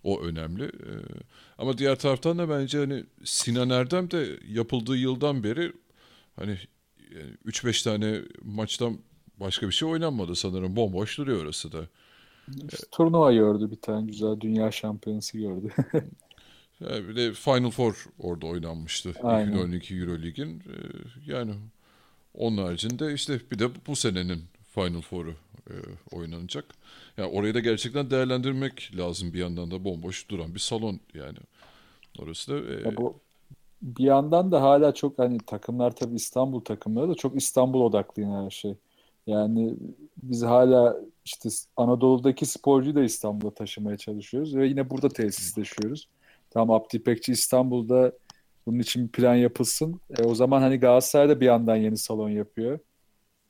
o önemli. Ama diğer taraftan da bence hani Sinan Erdem de yapıldığı yıldan beri hani yani 3-5 tane maçtan başka bir şey oynanmadı sanırım. Bomboş duruyor orası da. İşte turnuva gördü bir tane güzel dünya şampiyonası gördü. Yani bir de Final Four orada oynanmıştı. Aynen. 2012 Euroleague'in. Ee, yani onun haricinde işte bir de bu senenin Final Four'u e, oynanacak. Yani orayı da gerçekten değerlendirmek lazım bir yandan da bomboş duran bir salon yani. Orası da e, Ya bu bir yandan da hala çok hani takımlar tabii İstanbul takımları da çok İstanbul odaklı yine her şey. Yani biz hala işte Anadolu'daki sporcuyu da İstanbul'a taşımaya çalışıyoruz ve yine burada tesisleşiyoruz. Tamam Abdi İpekçi İstanbul'da bunun için plan yapılsın. E, o zaman hani Galatasaray da bir yandan yeni salon yapıyor.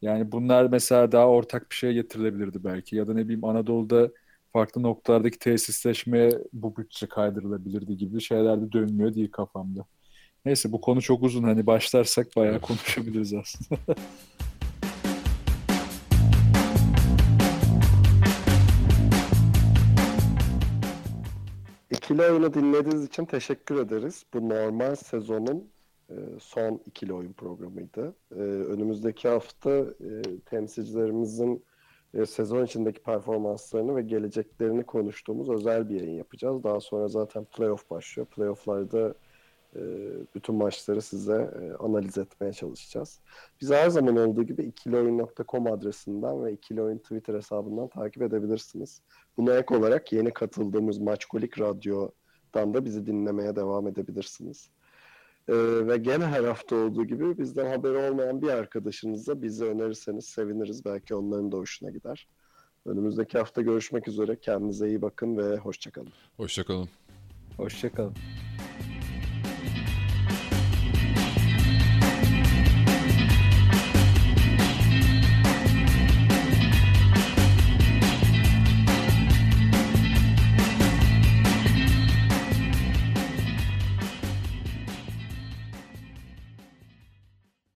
Yani bunlar mesela daha ortak bir şeye getirilebilirdi belki. Ya da ne bileyim Anadolu'da farklı noktalardaki tesisleşmeye bu bütçe kaydırılabilirdi gibi şeyler de dönmüyor değil kafamda. Neyse bu konu çok uzun. Hani başlarsak bayağı konuşabiliriz aslında. İkili oyunu dinlediğiniz için teşekkür ederiz. Bu normal sezonun e, son ikili oyun programıydı. E, önümüzdeki hafta e, temsilcilerimizin sezon içindeki performanslarını ve geleceklerini konuştuğumuz özel bir yayın yapacağız. Daha sonra zaten playoff başlıyor. Playoff'larda bütün maçları size analiz etmeye çalışacağız. Biz her zaman olduğu gibi ikilioyun.com adresinden ve ikilioyun Twitter hesabından takip edebilirsiniz. Buna ek olarak yeni katıldığımız Maçkolik Radyo'dan da bizi dinlemeye devam edebilirsiniz. Ee, ve gene her hafta olduğu gibi bizden haberi olmayan bir arkadaşınıza bizi önerirseniz seviniriz. Belki onların da hoşuna gider. Önümüzdeki hafta görüşmek üzere. Kendinize iyi bakın ve hoşçakalın. Hoşçakalın. Hoşçakalın.